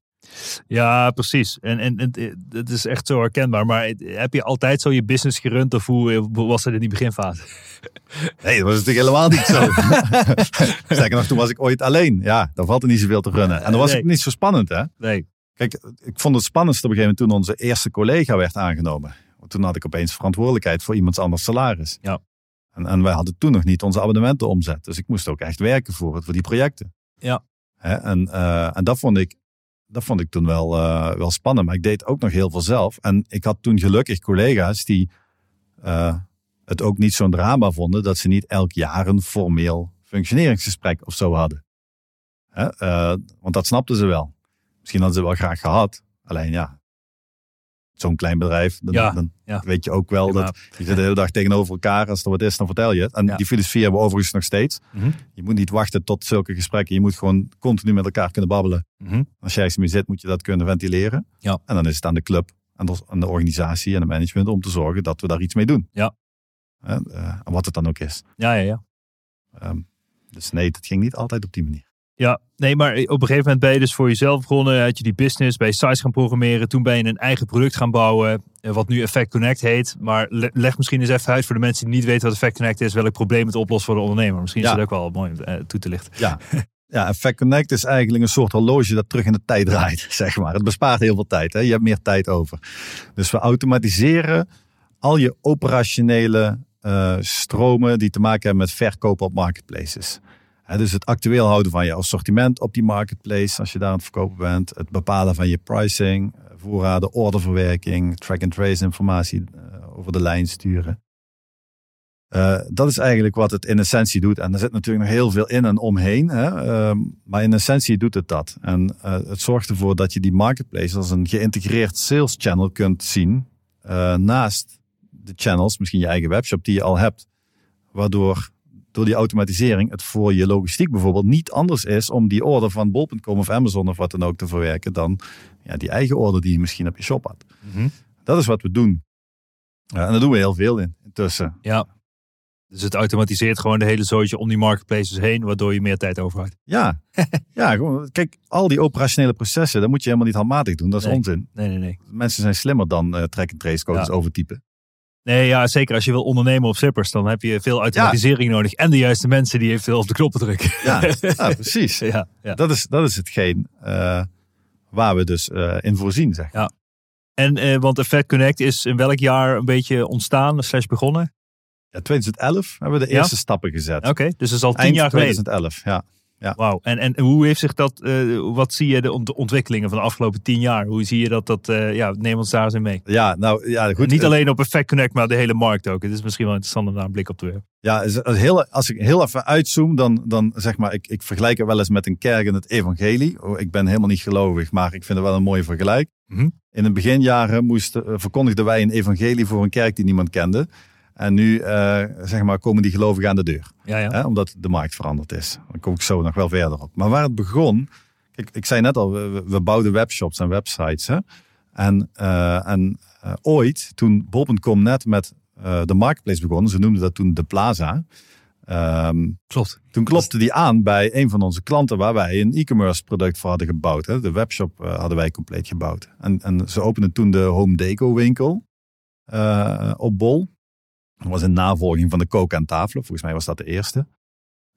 Ja, precies. En, en, en het is echt zo herkenbaar. Maar heb je altijd zo je business gerund of hoe was het in die beginfase? Nee, dat was natuurlijk helemaal niet zo. Sterker nog, toen was ik ooit alleen. Ja, dan valt er niet zoveel te runnen. En dan was Nee. het niet zo spannend, hè? Nee. Kijk, ik vond het spannendst op een gegeven moment toen onze eerste collega werd aangenomen. Want toen had ik opeens verantwoordelijkheid voor iemands anders salaris. Ja. En, en wij hadden toen nog niet onze abonnementen omzet. Dus ik moest ook echt werken voor, het, voor die projecten. Ja. Hè, en eh, en dat, vond ik, dat vond ik toen wel, eh, wel spannend. Maar ik deed ook nog heel veel zelf. En ik had toen gelukkig collega's die eh, het ook niet zo'n drama vonden. Dat ze niet elk jaar een formeel functioneringsgesprek of zo hadden. Hè, want dat snapten ze wel. Misschien hadden ze wel graag gehad. Alleen ja, zo'n klein bedrijf, dan, Ja, dan ja. weet je ook wel Ja, dat je zit de hele dag tegenover elkaar. Als er wat is, dan vertel je het. En die filosofie hebben we overigens nog steeds. Mhm. Je moet niet wachten tot zulke gesprekken. Je moet gewoon continu met elkaar kunnen babbelen. Mhm. Als jij ergens mee zit, moet je dat kunnen ventileren. Ja. En dan is het aan de club aan de, aan de organisatie en het management om te zorgen dat we daar iets mee doen. Ja. Eh, en wat het dan ook is. Ja, ja, ja. Ehm, dus nee, het ging niet altijd op die manier. Ja, nee, maar op een gegeven moment ben je dus voor jezelf begonnen. Had je die business, ben je sites gaan programmeren. Toen ben je een eigen product gaan bouwen, eh, wat nu Effect Connect heet. Maar le- leg misschien eens even uit voor de mensen die niet weten wat Effect Connect is, welk probleem het oplost voor de ondernemer. Misschien is het ook wel mooi om eh, toe te lichten. Ja. ja, Effect Connect is eigenlijk een soort horloge dat terug in de tijd draait, zeg maar. Het bespaart heel veel tijd. Hè? Je hebt meer tijd over. Dus we automatiseren al je operationele eh, stromen die te maken hebben met verkopen op marketplaces. Dus het actueel houden van je assortiment op die marketplace, als je daar aan het verkopen bent. Het bepalen van je pricing, eh, voorraden, orderverwerking, track-and-trace informatie eh, over de lijn sturen. Eh, dat is eigenlijk wat het in essentie doet. En er zit natuurlijk nog heel veel in en omheen. Hè? Ehm, maar in essentie doet het dat. En het zorgt ervoor dat je die marketplace als een geïntegreerd sales channel kunt zien. naast de channels, misschien je eigen webshop die je al hebt. Waardoor door die automatisering het voor je logistiek bijvoorbeeld niet anders is om die order van bol.com of Amazon of wat dan ook te verwerken dan ja, die eigen order die je misschien op je shop had. Dat is wat we doen. Ja, en daar doen we heel veel in intussen. Ja. Dus het automatiseert gewoon de hele zootje om die marketplaces heen, waardoor je meer tijd overhoudt. Ja, ja gewoon, kijk, al die operationele processen, dat moet je helemaal niet handmatig doen. Dat is Nee. onzin. Nee, nee, nee. Mensen zijn slimmer dan eh track-and-trace codes Ja. overtypen. Nee, ja, zeker als je wil ondernemen op zippers, dan heb je veel automatisering nodig. En de juiste mensen die eventueel op de knoppen drukken. Ja, ja precies. ja, ja. Dat, is, dat is hetgeen eh, waar we dus eh, in voorzien, zeg. Ja. En eh, want Effect Connect is in welk jaar een beetje ontstaan, slash begonnen? Ja, 2011 hebben we de eerste stappen gezet. Oké, dus dat is al tien Eind jaar geleden. 2011, ja. Wauw. En, en hoe heeft zich dat, eh, wat zie je de ont- ontwikkelingen van de afgelopen tien jaar? Hoe zie je dat, dat eh, ja, neem ons daar eens in mee. Ja, nou ja, goed. Niet eh, alleen op Effect Connect, maar de hele markt ook. Het is misschien wel interessant om daar een blik op te werpen. Ja, heel, als ik heel even uitzoom, dan, dan zeg maar, ik, ik vergelijk het wel eens met een kerk in het evangelie. Oh, Ik ben helemaal niet gelovig, maar ik vind het wel een mooie vergelijk. Mhm. In de beginjaren moesten, verkondigden wij een evangelie voor een kerk die niemand kende. En nu eh, zeg maar, komen die gelovigen aan de deur. Ja, ja. Hè, omdat de markt veranderd is. Daar kom ik zo nog wel verder op. Maar waar het begon, kijk, ik zei net al, we, bouwden webshops en websites. Hè? En, eh, en eh, ooit, toen bol.com net met de marketplace begon, ze noemden dat toen de Plaza. ehm, Klopt. toen klopte die aan bij een van onze klanten waar wij een e-commerce product voor hadden gebouwd. Hè? De webshop hadden wij compleet gebouwd. En, en ze openden toen de Home Deco winkel op Bol. Dat was een navolging van de koken aan tafelen. Volgens mij was dat de eerste.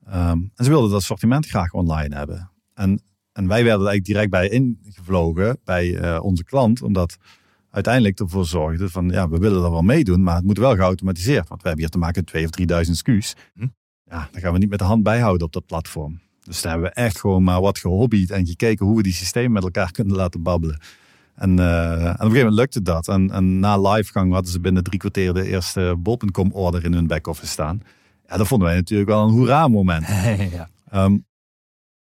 Ehm, en ze wilden dat assortiment graag online hebben. En, en wij werden er eigenlijk direct bij ingevlogen bij eh, onze klant. Omdat uiteindelijk ervoor zorgde van ja, we willen er wel meedoen. Maar het moet wel geautomatiseerd. Want we hebben hier te maken met 2 of 3000 SKU's. Hm. Ja, dan gaan we niet met de hand bijhouden op dat platform. Dus daar hebben we echt gewoon maar wat gehobbied en gekeken hoe we die systemen met elkaar kunnen laten babbelen. En, eh, en op een gegeven moment lukte dat. En, en na livegang hadden ze binnen drie kwartier de eerste bol.com order in hun back-office staan. Ja, dat vonden wij natuurlijk wel een hoera moment. ja. Ehm,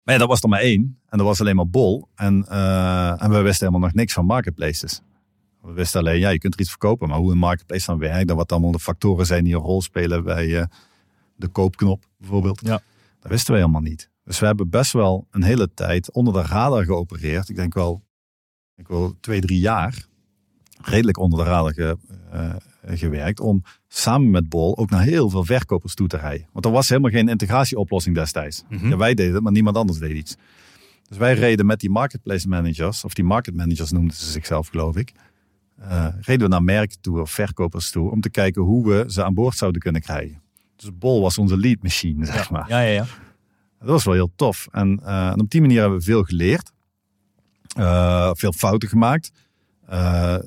maar ja, dat was er maar één. En dat was alleen maar bol. En, eh, en we wisten helemaal nog niks van marketplaces. We wisten alleen, ja, je kunt er iets verkopen. Maar hoe een marketplace dan werkt. En wat allemaal de factoren zijn die een rol spelen bij eh, de koopknop bijvoorbeeld. Ja. Dat wisten we helemaal niet. Dus we hebben best wel een hele tijd onder de radar geopereerd. Ik denk wel, ik wil twee, drie jaar. Redelijk onder de radar ge- eh, gewerkt. Om samen met Bol ook naar heel veel verkopers toe te rijden. Want er was helemaal geen integratieoplossing destijds. Mhm. Ja, wij deden het, maar niemand anders deed iets. Dus wij reden met die marketplace managers, of die market managers noemden ze zichzelf geloof ik. eh, reden we naar merken toe of verkopers toe om te kijken hoe we ze aan boord zouden kunnen krijgen. Dus Bol was onze lead machine, zeg maar. Ja, ja, ja. Dat was wel heel tof. En, eh, en op die manier hebben we veel geleerd. Eh, veel fouten gemaakt. Eh,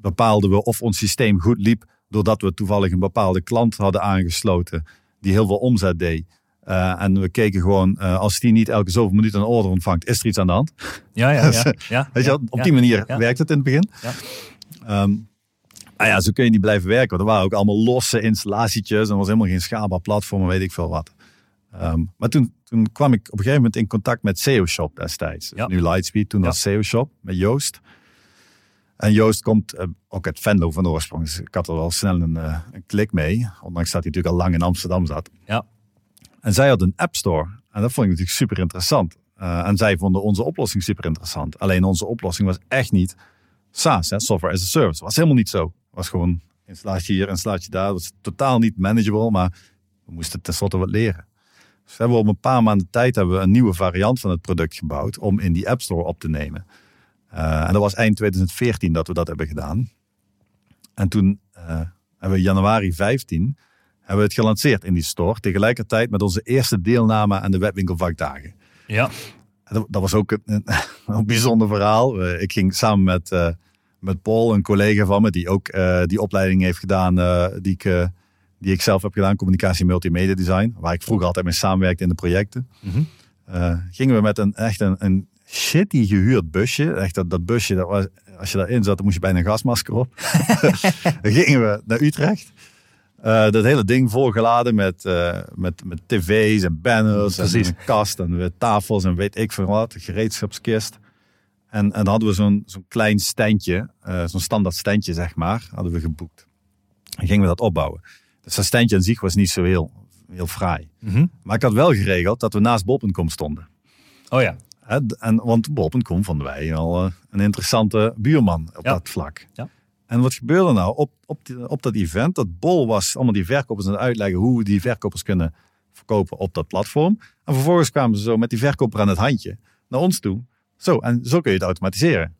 bepaalden we of ons systeem goed liep. Doordat we toevallig een bepaalde klant hadden aangesloten. Die heel veel omzet deed. Eh, en we keken gewoon, als die niet elke zoveel minuten een order ontvangt, is er iets aan de hand. Ja, ja, ja. ja, Weet je op ja. die manier ja. werkt het in het begin. Ja. Ehm, nou ja, zo kun je niet blijven werken. Want er waren ook allemaal losse installatietjes. En er was helemaal geen schaalbaar platform weet ik veel wat. Ehm, maar toen, toen kwam ik op een gegeven moment in contact met SEO Shop destijds. Ja. Nu Lightspeed, toen was SEO Shop met Joost. En Joost komt eh, ook uit Venlo van oorsprong. Dus ik had er wel snel een, eh, een klik mee. Ondanks dat hij natuurlijk al lang in Amsterdam zat. Ja. En zij had een App Store. En dat vond ik natuurlijk super interessant. Eh, en zij vonden onze oplossing super interessant. Alleen onze oplossing was echt niet SaaS, hè, software as a service. Was helemaal niet zo. Was gewoon installatie hier, installatie daar. was totaal niet manageable, maar we moesten tenslotte wat leren. Dus hebben we op een paar maanden tijd hebben we een nieuwe variant van het product gebouwd om in die App Store op te nemen. Eh, en dat was eind 2014 dat we dat hebben gedaan. En toen eh, hebben we januari 15 hebben we het gelanceerd in die store. Tegelijkertijd met onze eerste deelname aan de webwinkelvakdagen. Ja. Dat, dat was ook een, een, bijzonder verhaal. Eh, ik ging samen met, met Paul, een collega van me, die ook die opleiding heeft gedaan, die, ik, die ik zelf heb gedaan, communicatie en multimedia design, waar ik vroeger altijd mee samenwerkte in de projecten. Mhm. Eh, gingen we met een echt een, een shitty gehuurd busje. Echt dat, dat busje, dat was, als je daarin zat, dan moest je bijna een gasmasker op. dan gingen we naar Utrecht. Eh, dat hele ding volgeladen met, eh, met, met tv's en banners en Precies. een kast en tafels en weet ik veel wat, een gereedschapskist. En, en dan hadden we zo'n zo'n klein standje, zo'n standaard standje zeg maar, hadden we geboekt. En gingen we dat opbouwen. Dus dat standje aan zich was niet zo heel, heel fraai. Mhm. Maar ik had wel geregeld dat we naast bol.com stonden. Oh ja. En, want bol.com vonden wij al eh, een interessante buurman op Ja. dat vlak. Ja. En wat gebeurde nou op, op, die- op dat event? Dat Bol was allemaal die verkopers aan het uitleggen hoe we die verkopers kunnen verkopen op dat platform. En vervolgens kwamen ze zo met die verkoper aan het handje naar ons toe. Zo, en zo kun je het automatiseren.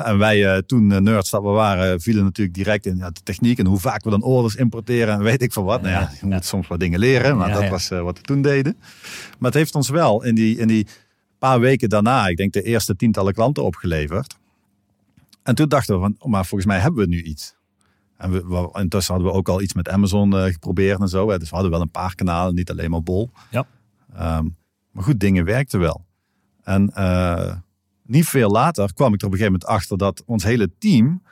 En wij eh, toen eh, nerds dat we waren, vielen natuurlijk direct in de techniek en hoe vaak we dan orders importeren en weet ik veel wat. nou ja, je moet soms wat dingen leren, maar dat was eh, wat we toen deden. Maar het heeft ons wel in die, in die paar weken daarna, ik denk de eerste tientallen klanten opgeleverd. En toen dachten we van, oh, maar volgens mij hebben we nu iets. En we, we- intussen hadden we ook al iets met Amazon eh, geprobeerd en zo. Hè. Dus we hadden wel een paar kanalen, niet alleen maar Bol. Ja. Ehm, maar goed, dingen werkten wel. En eh, niet veel later kwam ik er op een gegeven moment achter dat ons hele team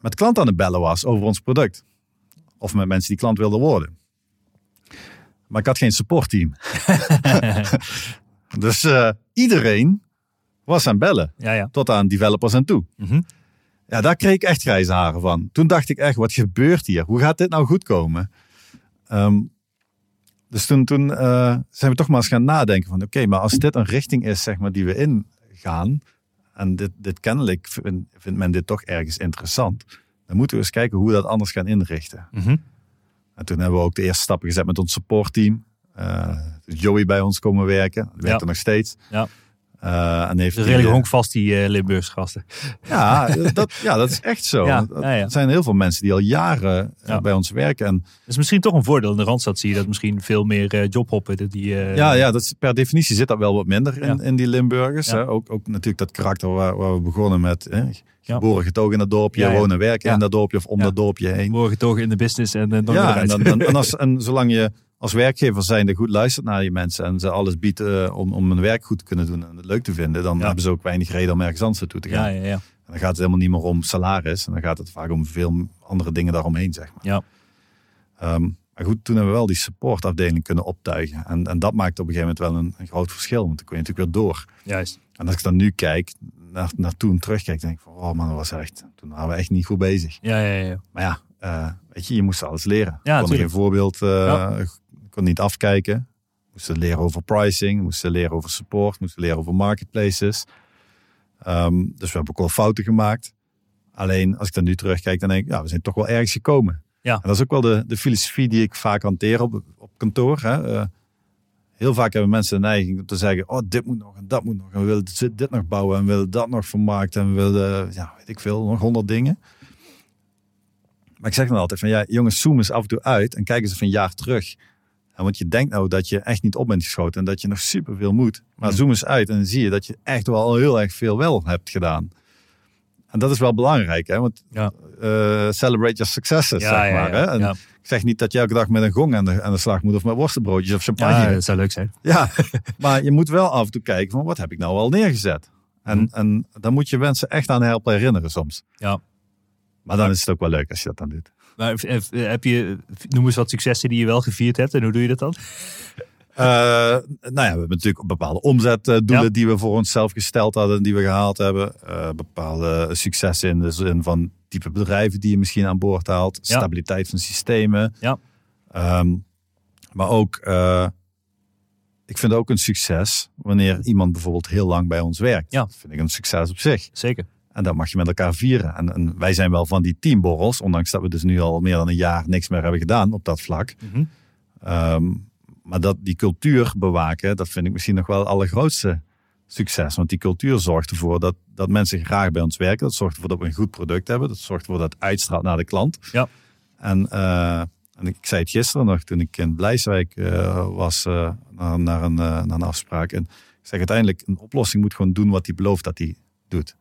met klanten aan het bellen was over ons product. Of met mensen die klant wilden worden. Maar ik had geen supportteam. dus eh, iedereen was aan het bellen. Ja, ja. Tot aan developers en toe. Mhm. Ja, daar kreeg ik echt grijze haren van. Toen dacht ik echt, wat gebeurt hier? Hoe gaat dit nou goed komen? Ehm, dus toen, toen eh, zijn we toch maar eens gaan nadenken van... oké, maar als dit een richting is zeg maar, die we ingaan... en dit, dit kennelijk vind- vindt men dit toch ergens interessant... dan moeten we eens kijken hoe we dat anders gaan inrichten. Mhm. En toen hebben we ook de eerste stappen gezet met ons supportteam. Dus Joey bij ons komen werken. Dat werkt Ja. er nog steeds. Ja. Eh, en heeft die, redelijk eh, honkvast, die eh Limburgse gasten. ja, dat, ja, dat is echt zo. Ja, Dat- ja, ja. Er zijn heel veel mensen die al jaren eh, Ja. bij ons werken. En Dat is misschien toch een voordeel. In de Randstad zie je dat misschien veel meer eh, jobhoppen. Die, eh, ja, ja dat is, per definitie zit dat wel wat minder in, in die Limburgers. Ook, ook natuurlijk dat karakter waar, waar we begonnen met. Hè? Geboren getogen in dat dorpje, Ja, wonen werken in dat dorpje of om dat dorpje heen. Morgen toch in de business en eh, dan ja, en, dan, en, en als, en zolang je als werkgever zijnde goed luistert naar die mensen en ze alles biedt eh, om, om hun werk goed te kunnen doen en het leuk te vinden, dan Ja. hebben ze ook weinig reden om ergens anders naartoe te gaan. ja, ja, ja. En dan gaat het helemaal niet meer om salaris. En dan gaat het vaak om veel andere dingen daaromheen, zeg maar. Ja. Ehm, maar goed, toen hebben we wel die supportafdeling kunnen optuigen. En, en dat maakt op een gegeven moment wel een, een groot verschil. Want dan kun je natuurlijk weer door. Juist. En als ik dan nu kijk, naar, naar toen terugkijk, denk ik van, oh man, dat was echt, toen waren we echt niet goed bezig. Ja, ja, ja. Maar ja, eh, weet je, je moest alles leren. Ja, kon geen voorbeeld, eh, Ja. Ik kon niet afkijken. Moesten leren over pricing, moesten leren over support, moesten leren over marketplaces. Ehm, dus we hebben ook wel fouten gemaakt. Alleen als ik dan nu terugkijk, dan denk ik, ja, we zijn toch wel ergens gekomen. Ja. En dat is ook wel de, de filosofie die ik vaak hanteer op, op kantoor. Hè. Eh, heel vaak hebben mensen de neiging om te zeggen, oh, dit moet nog en dat moet nog. En we willen dit, dit nog bouwen en we willen dat nog vermarkten. En we willen, ja, weet ik veel, nog honderd dingen. Maar ik zeg dan altijd van, ja, jongens, zoom eens af en toe uit en kijk eens even een jaar terug. Want je denkt nou dat je echt niet op bent geschoten en dat je nog superveel moet. Maar Ja. zoom eens uit en dan zie je dat je echt wel heel erg veel wel hebt gedaan. En dat is wel belangrijk, hè? Want Ja. eh, celebrate your successes, Ja, zeg maar. Hè? En. Ik zeg niet dat je elke dag met een gong aan de, aan de slag moet of met worstenbroodjes of champagne. Ja, dat zou leuk zijn. Ja, maar je moet wel af en toe kijken van wat heb ik nou al neergezet. En, Mhm. en dan moet je mensen echt aan helpen herinneren soms. Ja. Maar dan is het ook wel leuk als je dat dan doet. Maar eh, heb je, noem eens wat successen die je wel gevierd hebt. En hoe doe je dat dan? Eh, nou ja, we hebben natuurlijk bepaalde omzetdoelen Ja. die we voor onszelf gesteld hadden, die we gehaald hebben. Eh, bepaalde successen in de zin van type bedrijven die je misschien aan boord haalt. Ja. Stabiliteit van systemen. Ja. Ehm, maar ook, eh, ik vind ook een succes wanneer iemand bijvoorbeeld heel lang bij ons werkt. Ja. Dat vind ik een succes op zich. Zeker. En dat mag je met elkaar vieren. En, en wij zijn wel van die teamborrels, ondanks dat we dus nu al meer dan een jaar niks meer hebben gedaan op dat vlak. Mhm. Ehm, maar dat die cultuur bewaken, dat vind ik misschien nog wel het allergrootste succes. Want die cultuur zorgt ervoor dat, dat mensen graag bij ons werken. Dat zorgt ervoor dat we een goed product hebben. Dat zorgt ervoor dat het uitstraalt naar de klant. Ja. En, eh, en ik zei het gisteren nog toen ik in Blijswijk eh, was eh, naar, naar, een, naar een afspraak. En ik zeg uiteindelijk, een oplossing moet gewoon doen wat hij belooft dat hij doet.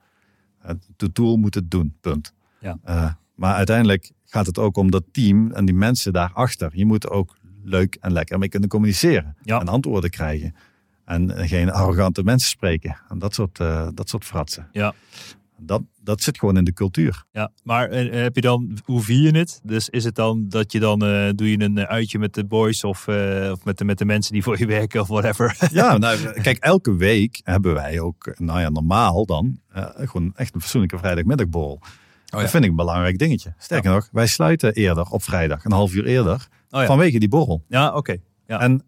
De tool moet het doen, punt. Ja. Eh, maar uiteindelijk gaat het ook om dat team en die mensen daarachter. Je moet ook leuk en lekker mee kunnen communiceren. Ja. En antwoorden krijgen. En geen arrogante mensen spreken. En dat soort, eh, dat soort fratsen. Ja. Dat, dat zit gewoon in de cultuur. Ja, maar eh, heb je dan, hoe vier je het? Dus is het dan dat je dan, eh, doe je een eh, uitje met de boys of, of met, de, met de mensen die voor je werken of whatever? Ja, nou, kijk, elke week hebben wij ook, nou ja, normaal dan, gewoon echt een fatsoenlijke vrijdagmiddagborrel. ja. Dat vind ik een belangrijk dingetje. Sterker nog, wij sluiten eerder op vrijdag, een half uur eerder, Oh ja. vanwege die borrel. Ja, oké. Ja. En,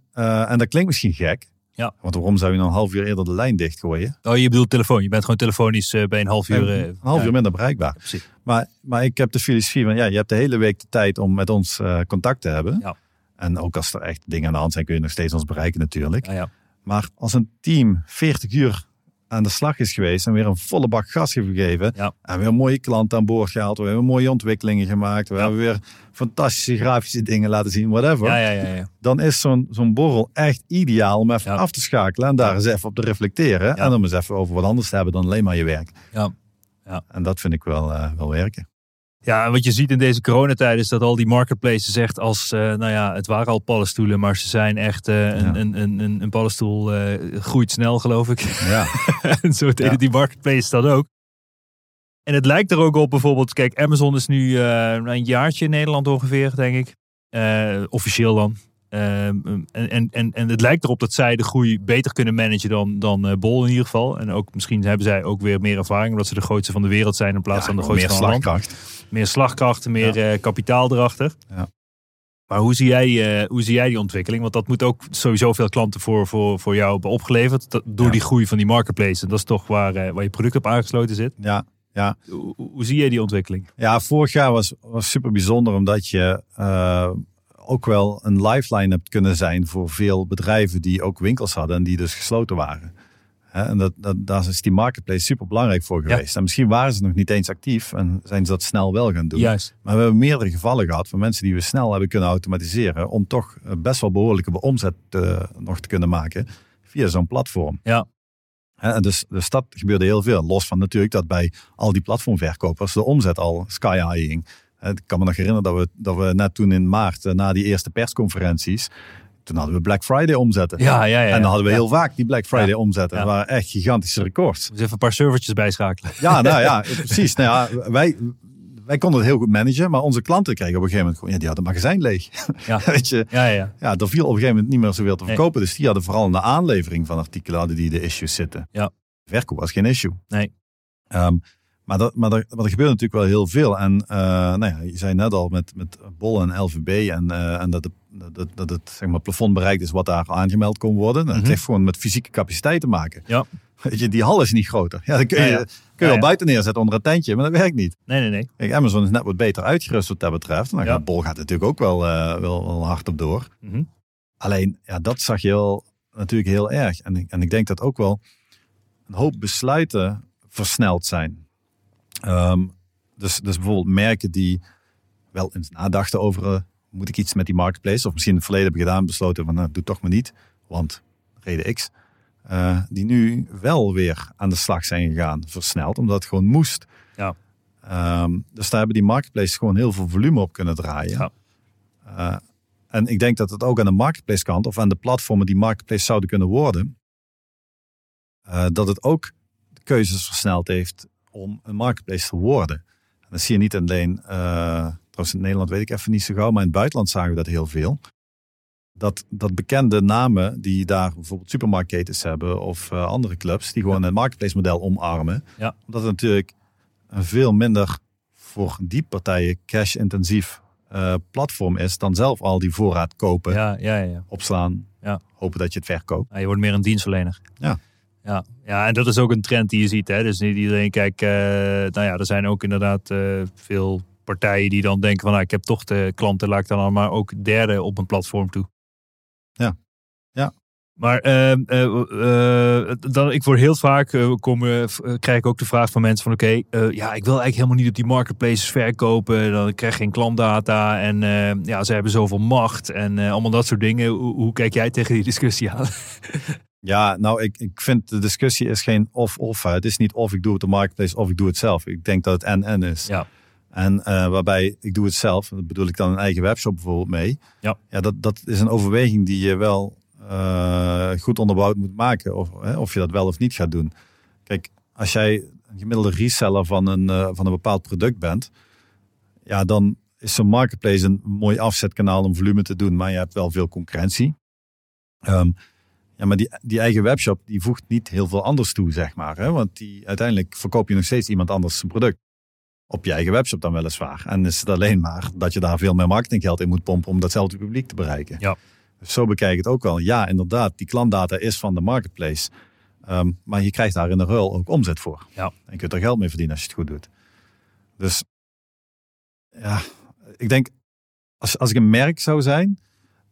en dat klinkt misschien gek, Ja. want waarom zou je dan een half uur eerder de lijn dichtgooien? Oh, je bedoelt telefoon. Je bent gewoon telefonisch eh, bij een half uur. eh, een half uur minder bereikbaar. Precies. Maar, maar ik heb de filosofie van, ja, je hebt de hele week de tijd om met ons eh, contact te hebben. Ja. En ook als er echt dingen aan de hand zijn, kun je nog steeds ons bereiken natuurlijk. Ja, ja. Maar als een team 40 uur aan de slag is geweest en weer een volle bak gas heeft gegeven. Ja. En weer mooie klant aan boord gehaald. We hebben mooie ontwikkelingen gemaakt. We Ja. hebben weer fantastische grafische dingen laten zien, whatever. Ja, ja, ja, ja. Dan is zo'n zo'n borrel echt ideaal om even af te schakelen. En daar eens even op te reflecteren. En om eens even over wat anders te hebben dan alleen maar je werk. Ja. Ja. En dat vind ik wel, eh, wel werken. Ja, en wat je ziet in deze coronatijd is dat al die marketplaces echt als, eh, nou ja, het waren al paddenstoelen, maar ze zijn echt, eh, een, Ja. een, een, een, een paddenstoel eh, groeit snel, geloof ik. Ja. en zo deden Ja. die marketplaces dat ook. En het lijkt er ook op bijvoorbeeld, kijk, Amazon is nu een jaartje in Nederland ongeveer, denk ik. Officieel dan. Ehm, en, en, en, het lijkt erop dat zij de groei beter kunnen managen dan, dan eh, Bol in ieder geval. En ook misschien hebben zij ook weer meer ervaring, omdat ze de grootste van de wereld zijn in plaats Ja, van de grootste meer van het land slagkracht. meer slagkracht, meer eh, kapitaal erachter. Ja. Maar hoe zie, jij, eh, hoe zie jij die ontwikkeling? Want dat moet ook sowieso veel klanten voor, voor, voor jou hebben opgeleverd. Dat- door Ja. die groei van die marketplace. En dat is toch waar, waar je product op aangesloten zit. Ja, ja. Hoe, hoe- zie jij die ontwikkeling? Ja, vorig jaar was, was super bijzonder omdat je ook wel een lifeline hebt kunnen zijn voor veel bedrijven die ook winkels hadden en die dus gesloten waren. En dat, dat, daar is die marketplace super belangrijk voor Ja. geweest. En misschien waren ze nog niet eens actief en zijn ze dat snel wel gaan doen. Juist. Maar we hebben meerdere gevallen gehad van mensen die we snel hebben kunnen automatiseren om toch eh, best wel behoorlijke omzet eh, nog te kunnen maken via zo'n platform. Ja. En dus, dus dat gebeurde heel veel. Los van natuurlijk dat bij al die platformverkopers de omzet al sky high ging. Ik kan me nog herinneren dat we, dat we net toen in maart, eh, na die eerste persconferenties, toen hadden we Black Friday omzetten. Ja, ja, ja. En dan hadden we Ja. heel vaak die Black Friday Ja. omzetten. Dat waren echt gigantische records. Dus even een paar servertjes bijschakelen. Ja, nou ja, precies. Nou ja, wij, wij konden het heel goed managen, maar onze klanten kregen op een gegeven moment gewoon, ja, die hadden het magazijn leeg. Ja. Weet je, Ja, ja, ja. ja, er viel op een gegeven moment niet meer zoveel te Nee. verkopen. Dus die hadden vooral in de aanlevering van artikelen hadden die de issues zitten. Ja. Verkoop was geen issue. Nee. Ehm, maar, dat, maar, er, maar er gebeurt natuurlijk wel heel veel. En eh, nou ja, je zei net al met, met Bol en LVB en, eh, en dat, de, dat, dat het zeg maar, plafond bereikt is wat daar aangemeld kon worden. Nou, Mhm. Het heeft gewoon met fysieke capaciteit te maken. Ja. Weet je, die hal is niet groter. Ja, dan kun je, Ja, ja. Kun je wel ja. buiten neerzetten onder een tentje, maar dat werkt niet. Nee, nee, nee. Kijk, Amazon is net wat beter uitgerust wat dat betreft. Nou, Ja. Bol gaat natuurlijk ook wel, eh, wel, wel hard op door. Mhm. Alleen, ja, dat zag je wel natuurlijk heel erg. En, en ik denk dat ook wel een hoop besluiten versneld zijn. Ehm, dus, dus bijvoorbeeld merken die wel eens nadachten over... eh, moet ik iets met die marketplace? Of misschien in het verleden hebben gedaan, besloten van... nou, doe toch maar niet, want reden X. eh, die nu wel weer aan de slag zijn gegaan, versneld. Omdat het gewoon moest. Ja. Ehm, dus daar hebben die marketplaces gewoon heel veel volume op kunnen draaien. Ja. Eh, en ik denk dat het ook aan de marketplace kant of aan de platformen die marketplace zouden kunnen worden, dat het ook keuzes versneld heeft om een marketplace te worden. En dat zie je niet alleen, eh, trouwens in Nederland weet ik even niet zo gauw, maar in het buitenland zagen we dat heel veel. Dat, dat bekende namen die daar bijvoorbeeld supermarktketens hebben of eh, andere clubs, die gewoon een marketplace model omarmen. Ja. Omdat het natuurlijk een veel minder voor die partijen cash-intensief eh, platform is dan zelf al die voorraad kopen, Ja, ja, ja. opslaan, Ja. hopen dat je het verkoopt. Je wordt meer een dienstverlener. Ja. Ja. ja, en dat is ook een trend die je ziet. Hè? Dus niet iedereen kijkt. eh, nou ja, er zijn ook inderdaad eh, veel partijen die dan denken van... Nou, ik heb toch de klanten, laat ik dan al maar ook derde op een platform toe. Ja. Ja. Maar ehm, eh, dan, ik word heel vaak, kom, krijg ik ook de vraag van mensen van... Oké, ja, ik wil eigenlijk helemaal niet op die marketplaces verkopen. Dan krijg ik geen klantdata en ja, ze hebben zoveel macht en allemaal dat soort dingen. Hoe, hoe kijk jij tegen die discussie aan? Ja, nou, ik, ik vind de discussie is geen of-of. Het is niet of ik doe het op de marketplace of ik doe het zelf. Ik denk dat het en-en is. Ja. En eh, waarbij ik doe het zelf, dat bedoel ik dan een eigen webshop bijvoorbeeld mee. Ja. ja dat, dat is een overweging die je wel eh, goed onderbouwd moet maken. Of, hè, of je dat wel of niet gaat doen. Kijk, als jij een gemiddelde reseller van een, eh, van een bepaald product bent, ja, dan is zo'n marketplace een mooi afzetkanaal om volume te doen. Maar je hebt wel veel concurrentie. Ehm, ja, maar die, die eigen webshop die voegt niet heel veel anders toe, zeg maar. Hè? Want die, uiteindelijk verkoop je nog steeds iemand anders zijn product. Op je eigen webshop dan weliswaar. En is het alleen maar dat je daar veel meer marketinggeld in moet pompen om datzelfde publiek te bereiken. Ja. Dus zo bekijk ik het ook wel. Ja, inderdaad, die klantdata is van de marketplace. Ehm, maar je krijgt daar in de ruil ook omzet voor. Ja. En je kunt er geld mee verdienen als je het goed doet. Dus ja, ik denk, als, als ik een merk zou zijn,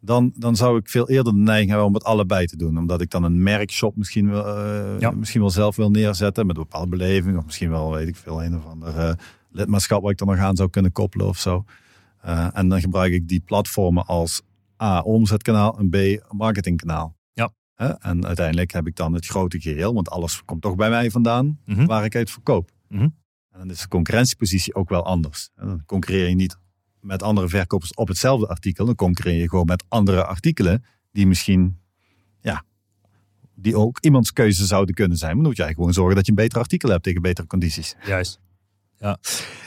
dan, dan zou ik veel eerder de neiging hebben om het allebei te doen. Omdat ik dan een merkshop misschien wel, Ja. misschien wel zelf wil neerzetten met een bepaalde beleving. Of misschien wel, weet ik veel, een of ander eh, lidmaatschap waar ik dan nog aan zou kunnen koppelen of zo. Eh, en dan gebruik ik die platformen als A, omzetkanaal en B, marketingkanaal. Ja. En uiteindelijk heb ik dan het grote geheel, want alles komt toch bij mij vandaan Mhm. waar ik uit verkoop. Mhm. En dan is de concurrentiepositie ook wel anders. En dan concurreer je niet met andere verkopers op hetzelfde artikel. Dan concurreer je gewoon met andere artikelen die misschien, ja, die ook iemands keuze zouden kunnen zijn. Maar dan moet jij gewoon zorgen dat je een beter artikel hebt tegen betere condities. Juist. Ja.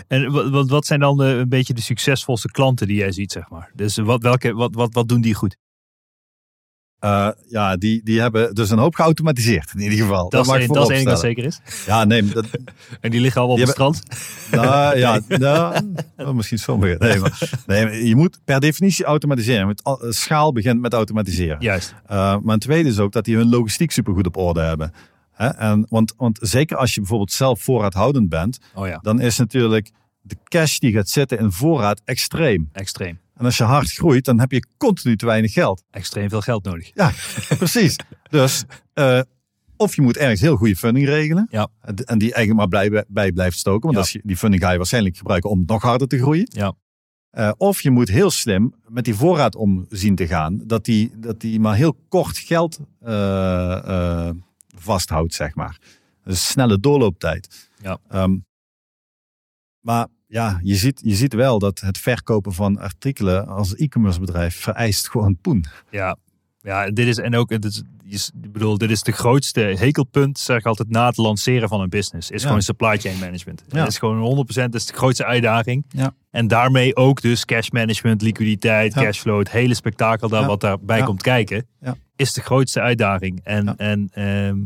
En wat, zijn dan de, een beetje de succesvolste klanten die jij ziet, zeg maar? Dus wat, welke, wat, wat, wat doen die goed? Eh, ja, die, die hebben dus een hoop geautomatiseerd in ieder geval. Dat, mag is dat is één dat zeker is. Ja, nee, dat, En die liggen allemaal op het strand. Nou ja, nou, oh, misschien sommigen. Nee, maar, nee, maar je moet per definitie automatiseren. Al- Schaal begint met automatiseren. Juist. Uh, maar een tweede is ook dat die hun logistiek supergoed op orde hebben. Hè? En, want, want zeker als je bijvoorbeeld zelf voorraadhoudend bent, Oh ja, dan is natuurlijk de cash die gaat zitten in voorraad extreem. extreem. En als je hard groeit, dan heb je continu te weinig geld. Extreem veel geld nodig. Ja, precies. Dus uh, of je moet ergens heel goede funding regelen. Ja. En die eigenlijk maar blij, bij blijft stoken. Want Ja. als je, die funding ga je waarschijnlijk gebruiken om nog harder te groeien. Ja. Uh, of je moet heel slim met die voorraad om zien te gaan. Dat die, dat die maar heel kort geld uh, vasthoudt, zeg maar. Dus snelle doorlooptijd. Ja. Um, maar ja, je ziet, je ziet wel dat het verkopen van artikelen als e-commerce bedrijf vereist gewoon poen. Ja, ja dit is en ook, het is, ik bedoel, dit is de grootste hekelpunt, zeg ik altijd, na het lanceren van een business. Is Ja. gewoon supply chain management. Ja. Dat is gewoon 100% dat is de grootste uitdaging. Ja. En daarmee ook dus cash management, liquiditeit, cashflow, het hele spektakel daar wat daarbij komt kijken, Ja. is de grootste uitdaging. En, Ja. en ehm,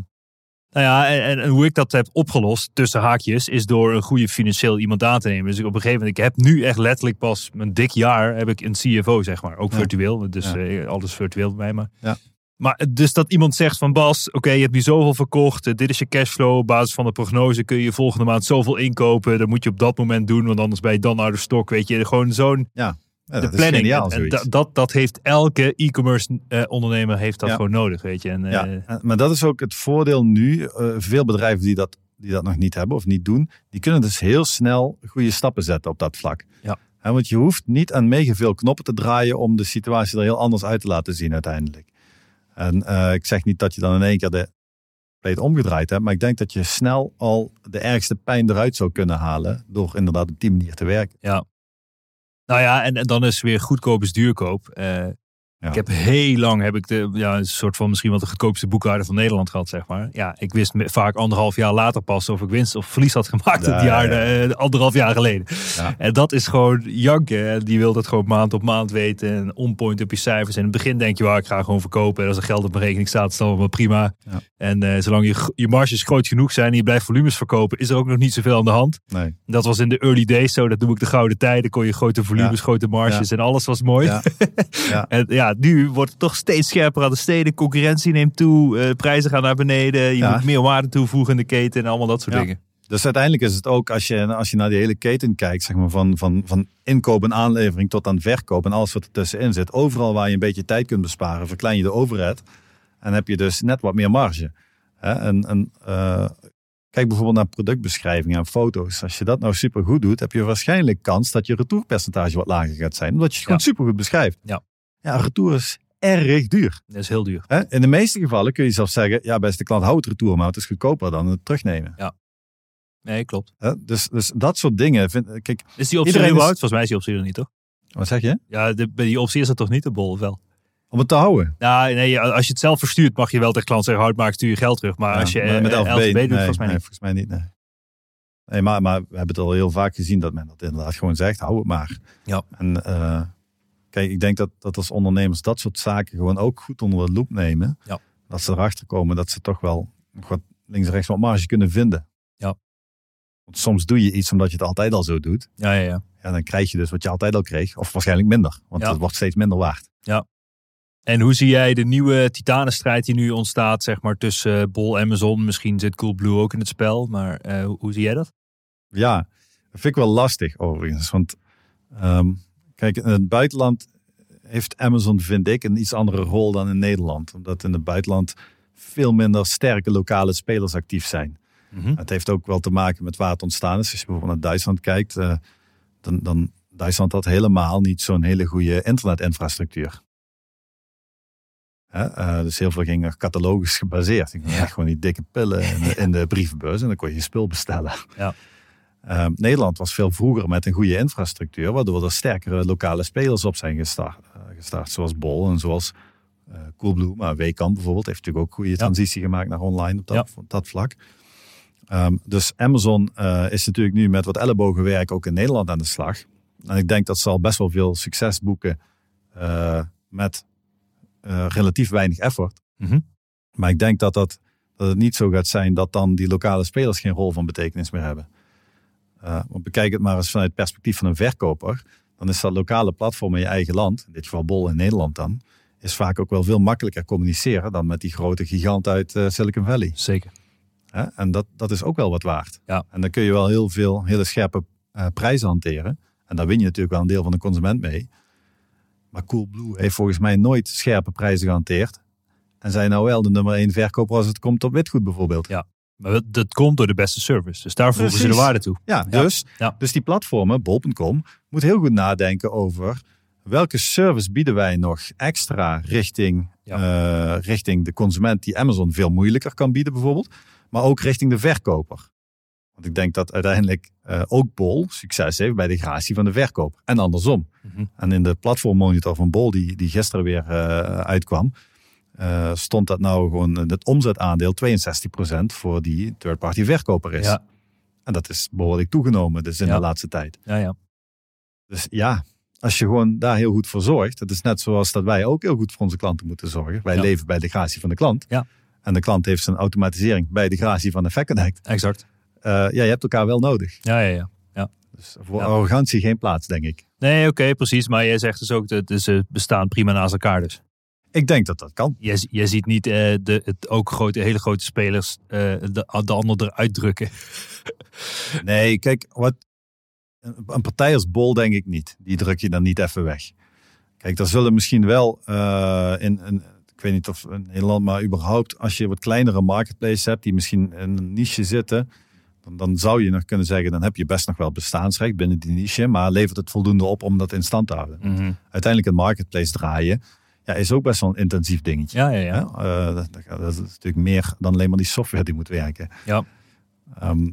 nou ja, en, hoe ik dat heb opgelost, tussen haakjes, is door een goede financieel iemand aan te nemen. Dus ik op een gegeven moment, ik heb nu echt letterlijk pas een dik jaar, heb ik een CFO, zeg maar. Ook Ja. virtueel, dus Ja. eh, alles virtueel bij mij. Maar, Ja. maar dus dat iemand zegt van Bas, oké, je hebt nu zoveel verkocht, eh, dit is je cashflow, op basis van de prognose kun je volgende maand zoveel inkopen, dat moet je op dat moment doen, want anders ben je dan uit de stok, weet je. Gewoon zo'n Ja, de planning. geniaal En- en zoiets. dat, dat, heeft elke e-commerce eh, ondernemer heeft dat Ja. gewoon nodig, weet je. En, eh, Ja, en- maar dat is ook het voordeel nu. Eh, veel bedrijven die dat, die dat nog niet hebben of niet doen, die kunnen dus heel snel goede stappen zetten op dat vlak. Ja. Want je hoeft niet aan mega veel knoppen te draaien om de situatie er heel anders uit te laten zien uiteindelijk. En eh, ik zeg niet dat je dan in één keer de compleet omgedraaid hebt, maar ik denk dat je snel al de ergste pijn eruit zou kunnen halen door inderdaad op die manier te werken. Nou ja, en, en dan is weer goedkoop is duurkoop. Eh, Ja. Ik heb heel lang heb ik de, ja, een soort van misschien wel de goedkoopste boekhouder van Nederland gehad, zeg maar. Ja, ik wist me- vaak anderhalf jaar later pas of ik winst of verlies had gemaakt Ja, het jaar, ja. eh, anderhalf jaar geleden. En dat is gewoon janken. En Die wil dat gewoon maand op maand weten en on point op je cijfers. En in het begin denk je, ik ga gewoon verkopen. En als er geld op mijn rekening staat, is dat allemaal prima. En eh, zolang je, je marges groot genoeg zijn en je blijft volumes verkopen, is er ook nog niet zoveel aan de hand. Nee. Dat was in de early days zo. Dat noem ik de gouden tijden. Kon je grote volumes, grote marges en alles was mooi. Ja. Ja. En ja, ja, nu wordt het toch steeds scherper aan de steden. Concurrentie neemt toe, eh, prijzen gaan naar beneden. Je Ja. moet meer waarde toevoegen in de keten en allemaal dat soort Ja. dingen. Dus uiteindelijk is het ook, als je, als je naar die hele keten kijkt, zeg maar, van, van, van inkoop en aanlevering tot aan verkoop en alles wat er tussenin zit. Overal waar je een beetje tijd kunt besparen, verklein je de overhead. En heb je dus net wat meer marge. Hè? En, en, eh, kijk bijvoorbeeld naar productbeschrijvingen en foto's. Als je dat nou super goed doet, heb je waarschijnlijk kans dat je retourpercentage wat lager gaat zijn. Omdat je het gewoon super goed beschrijft. Ja. Ja, retour is erg duur. Dat is heel duur. Hè? In de meeste gevallen kun je zelfs zeggen, ja beste klant, hou het retour, maar het is goedkoper dan het terugnemen. Nee, klopt. Hè? Dus, dus dat soort dingen. Vind, kijk, Is die optie er überhaupt? Volgens mij is die optie er niet, toch? wat zeg je? Ja, de, bij die optie is dat toch niet, de bol, of wel? Om het te houden. Nou, nee, als je het zelf verstuurt, mag je wel tegen klant zeggen, houd maar, ik stuur je geld terug. Maar Ja, als je maar met eh, LVB, doet, nee, volgens mij nee, niet. volgens mij niet. Nee. Nee, maar, maar we hebben het al heel vaak gezien dat men dat inderdaad gewoon zegt, hou het maar. Ja. En eh, kijk, ik denk dat, dat als ondernemers dat soort zaken gewoon ook goed onder de loep nemen. Ja. Dat ze erachter komen dat ze toch wel nog wat links en rechts wat marge kunnen vinden. Ja. Want soms doe je iets omdat je het altijd al zo doet. Ja, ja, ja. Ja, dan krijg je dus wat je altijd al kreeg. Of waarschijnlijk minder. Want Ja. het wordt steeds minder waard. En hoe zie jij de nieuwe titanenstrijd die nu ontstaat, zeg maar, tussen eh, Bol en Amazon? Misschien zit Coolblue ook in het spel, maar eh, hoe, hoe zie jij dat? Ja, dat vind ik wel lastig overigens. Want ehm, kijk, in het buitenland heeft Amazon, vind ik, een iets andere rol dan in Nederland. Omdat in het buitenland veel minder sterke lokale spelers actief zijn. Het heeft ook wel te maken met waar het ontstaan is. Als je bijvoorbeeld naar Duitsland kijkt, eh, dan, dan Duitsland had helemaal niet zo'n hele goede internetinfrastructuur. Hè, eh, dus heel veel ging catalogus gebaseerd. Ik Ja. gewoon die dikke pillen in de, in de brievenbus en dan kon je je spul bestellen. Ja. Eh, Nederland was veel vroeger met een goede infrastructuur, waardoor er sterkere lokale spelers op zijn gestart. eh, gestart zoals Bol en zoals eh Coolblue. Maar Weekamp bijvoorbeeld heeft natuurlijk ook goede transitie gemaakt naar online op dat, dat vlak. Ehm, dus Amazon eh, is natuurlijk nu met wat ellebogenwerk ook in Nederland aan de slag. En ik denk dat ze al best wel veel succes boeken met relatief weinig effort. Mhm. Maar ik denk dat, dat, dat het niet zo gaat zijn dat dan die lokale spelers geen rol van betekenis meer hebben. Eh, want bekijk het maar eens vanuit het perspectief van een verkoper. Dan is dat lokale platform in je eigen land, in dit geval Bol in Nederland dan, is vaak ook wel veel makkelijker communiceren dan met die grote gigant uit eh, Silicon Valley. Zeker. En dat, dat is ook wel wat waard. Ja. En dan kun je wel heel veel hele scherpe eh, prijzen hanteren. En daar win je natuurlijk wel een deel van de consument mee. Maar Coolblue heeft volgens mij nooit scherpe prijzen gehanteerd. En zijn nou wel de nummer één verkoper als het komt op witgoed bijvoorbeeld. Ja. Maar dat, komt door de beste service. Dus daar voegen ze de waarde toe. Ja, dus, Ja. dus die platformen, bol.com, moet heel goed nadenken over welke service bieden wij nog extra richting, eh, richting de consument die Amazon veel moeilijker kan bieden bijvoorbeeld. Maar ook richting de verkoper. Want ik denk dat uiteindelijk eh, ook Bol succes heeft bij de gratie van de verkoper. En andersom. Mhm. En in de platformmonitor van Bol, die, die gisteren weer eh, uitkwam, eh, stond dat nou gewoon het omzetaandeel 62% voor die third-party verkoper is. Ja. En dat is behoorlijk toegenomen dus in Ja. de laatste tijd. Ja, ja. Dus ja, als je gewoon daar heel goed voor zorgt. Het is net zoals dat wij ook heel goed voor onze klanten moeten zorgen. Wij Ja. leven bij de gratie van de klant. Ja. En de klant heeft zijn automatisering bij de gratie van Effect Connect. Exact. Eh, ja, je hebt elkaar wel nodig. Ja, ja, ja. Dus voor Ja. arrogantie geen plaats, denk ik. Nee, oké, precies. Maar jij zegt dus ook dat dus, ze bestaan prima naast elkaar dus. Ik denk dat dat kan. Je, je ziet niet eh, de, het ook grote, hele grote spelers eh, de, de ander eruit drukken. Nee, kijk, wat, een een partij als Bol denk ik niet. Die druk je dan niet even weg. Kijk, er zullen misschien wel eh, in, in, ik weet niet of in Nederland, maar überhaupt als je wat kleinere marketplaces hebt die misschien in een niche zitten, dan, dan zou je nog kunnen zeggen, dan heb je best nog wel bestaansrecht binnen die niche, maar levert het voldoende op om dat in stand te houden. Uiteindelijk een marketplace draaien, ja, is ook best wel een intensief dingetje. Ja, ja, ja. Eh, dat, dat is natuurlijk meer dan alleen maar die software die moet werken. Ja. Ehm,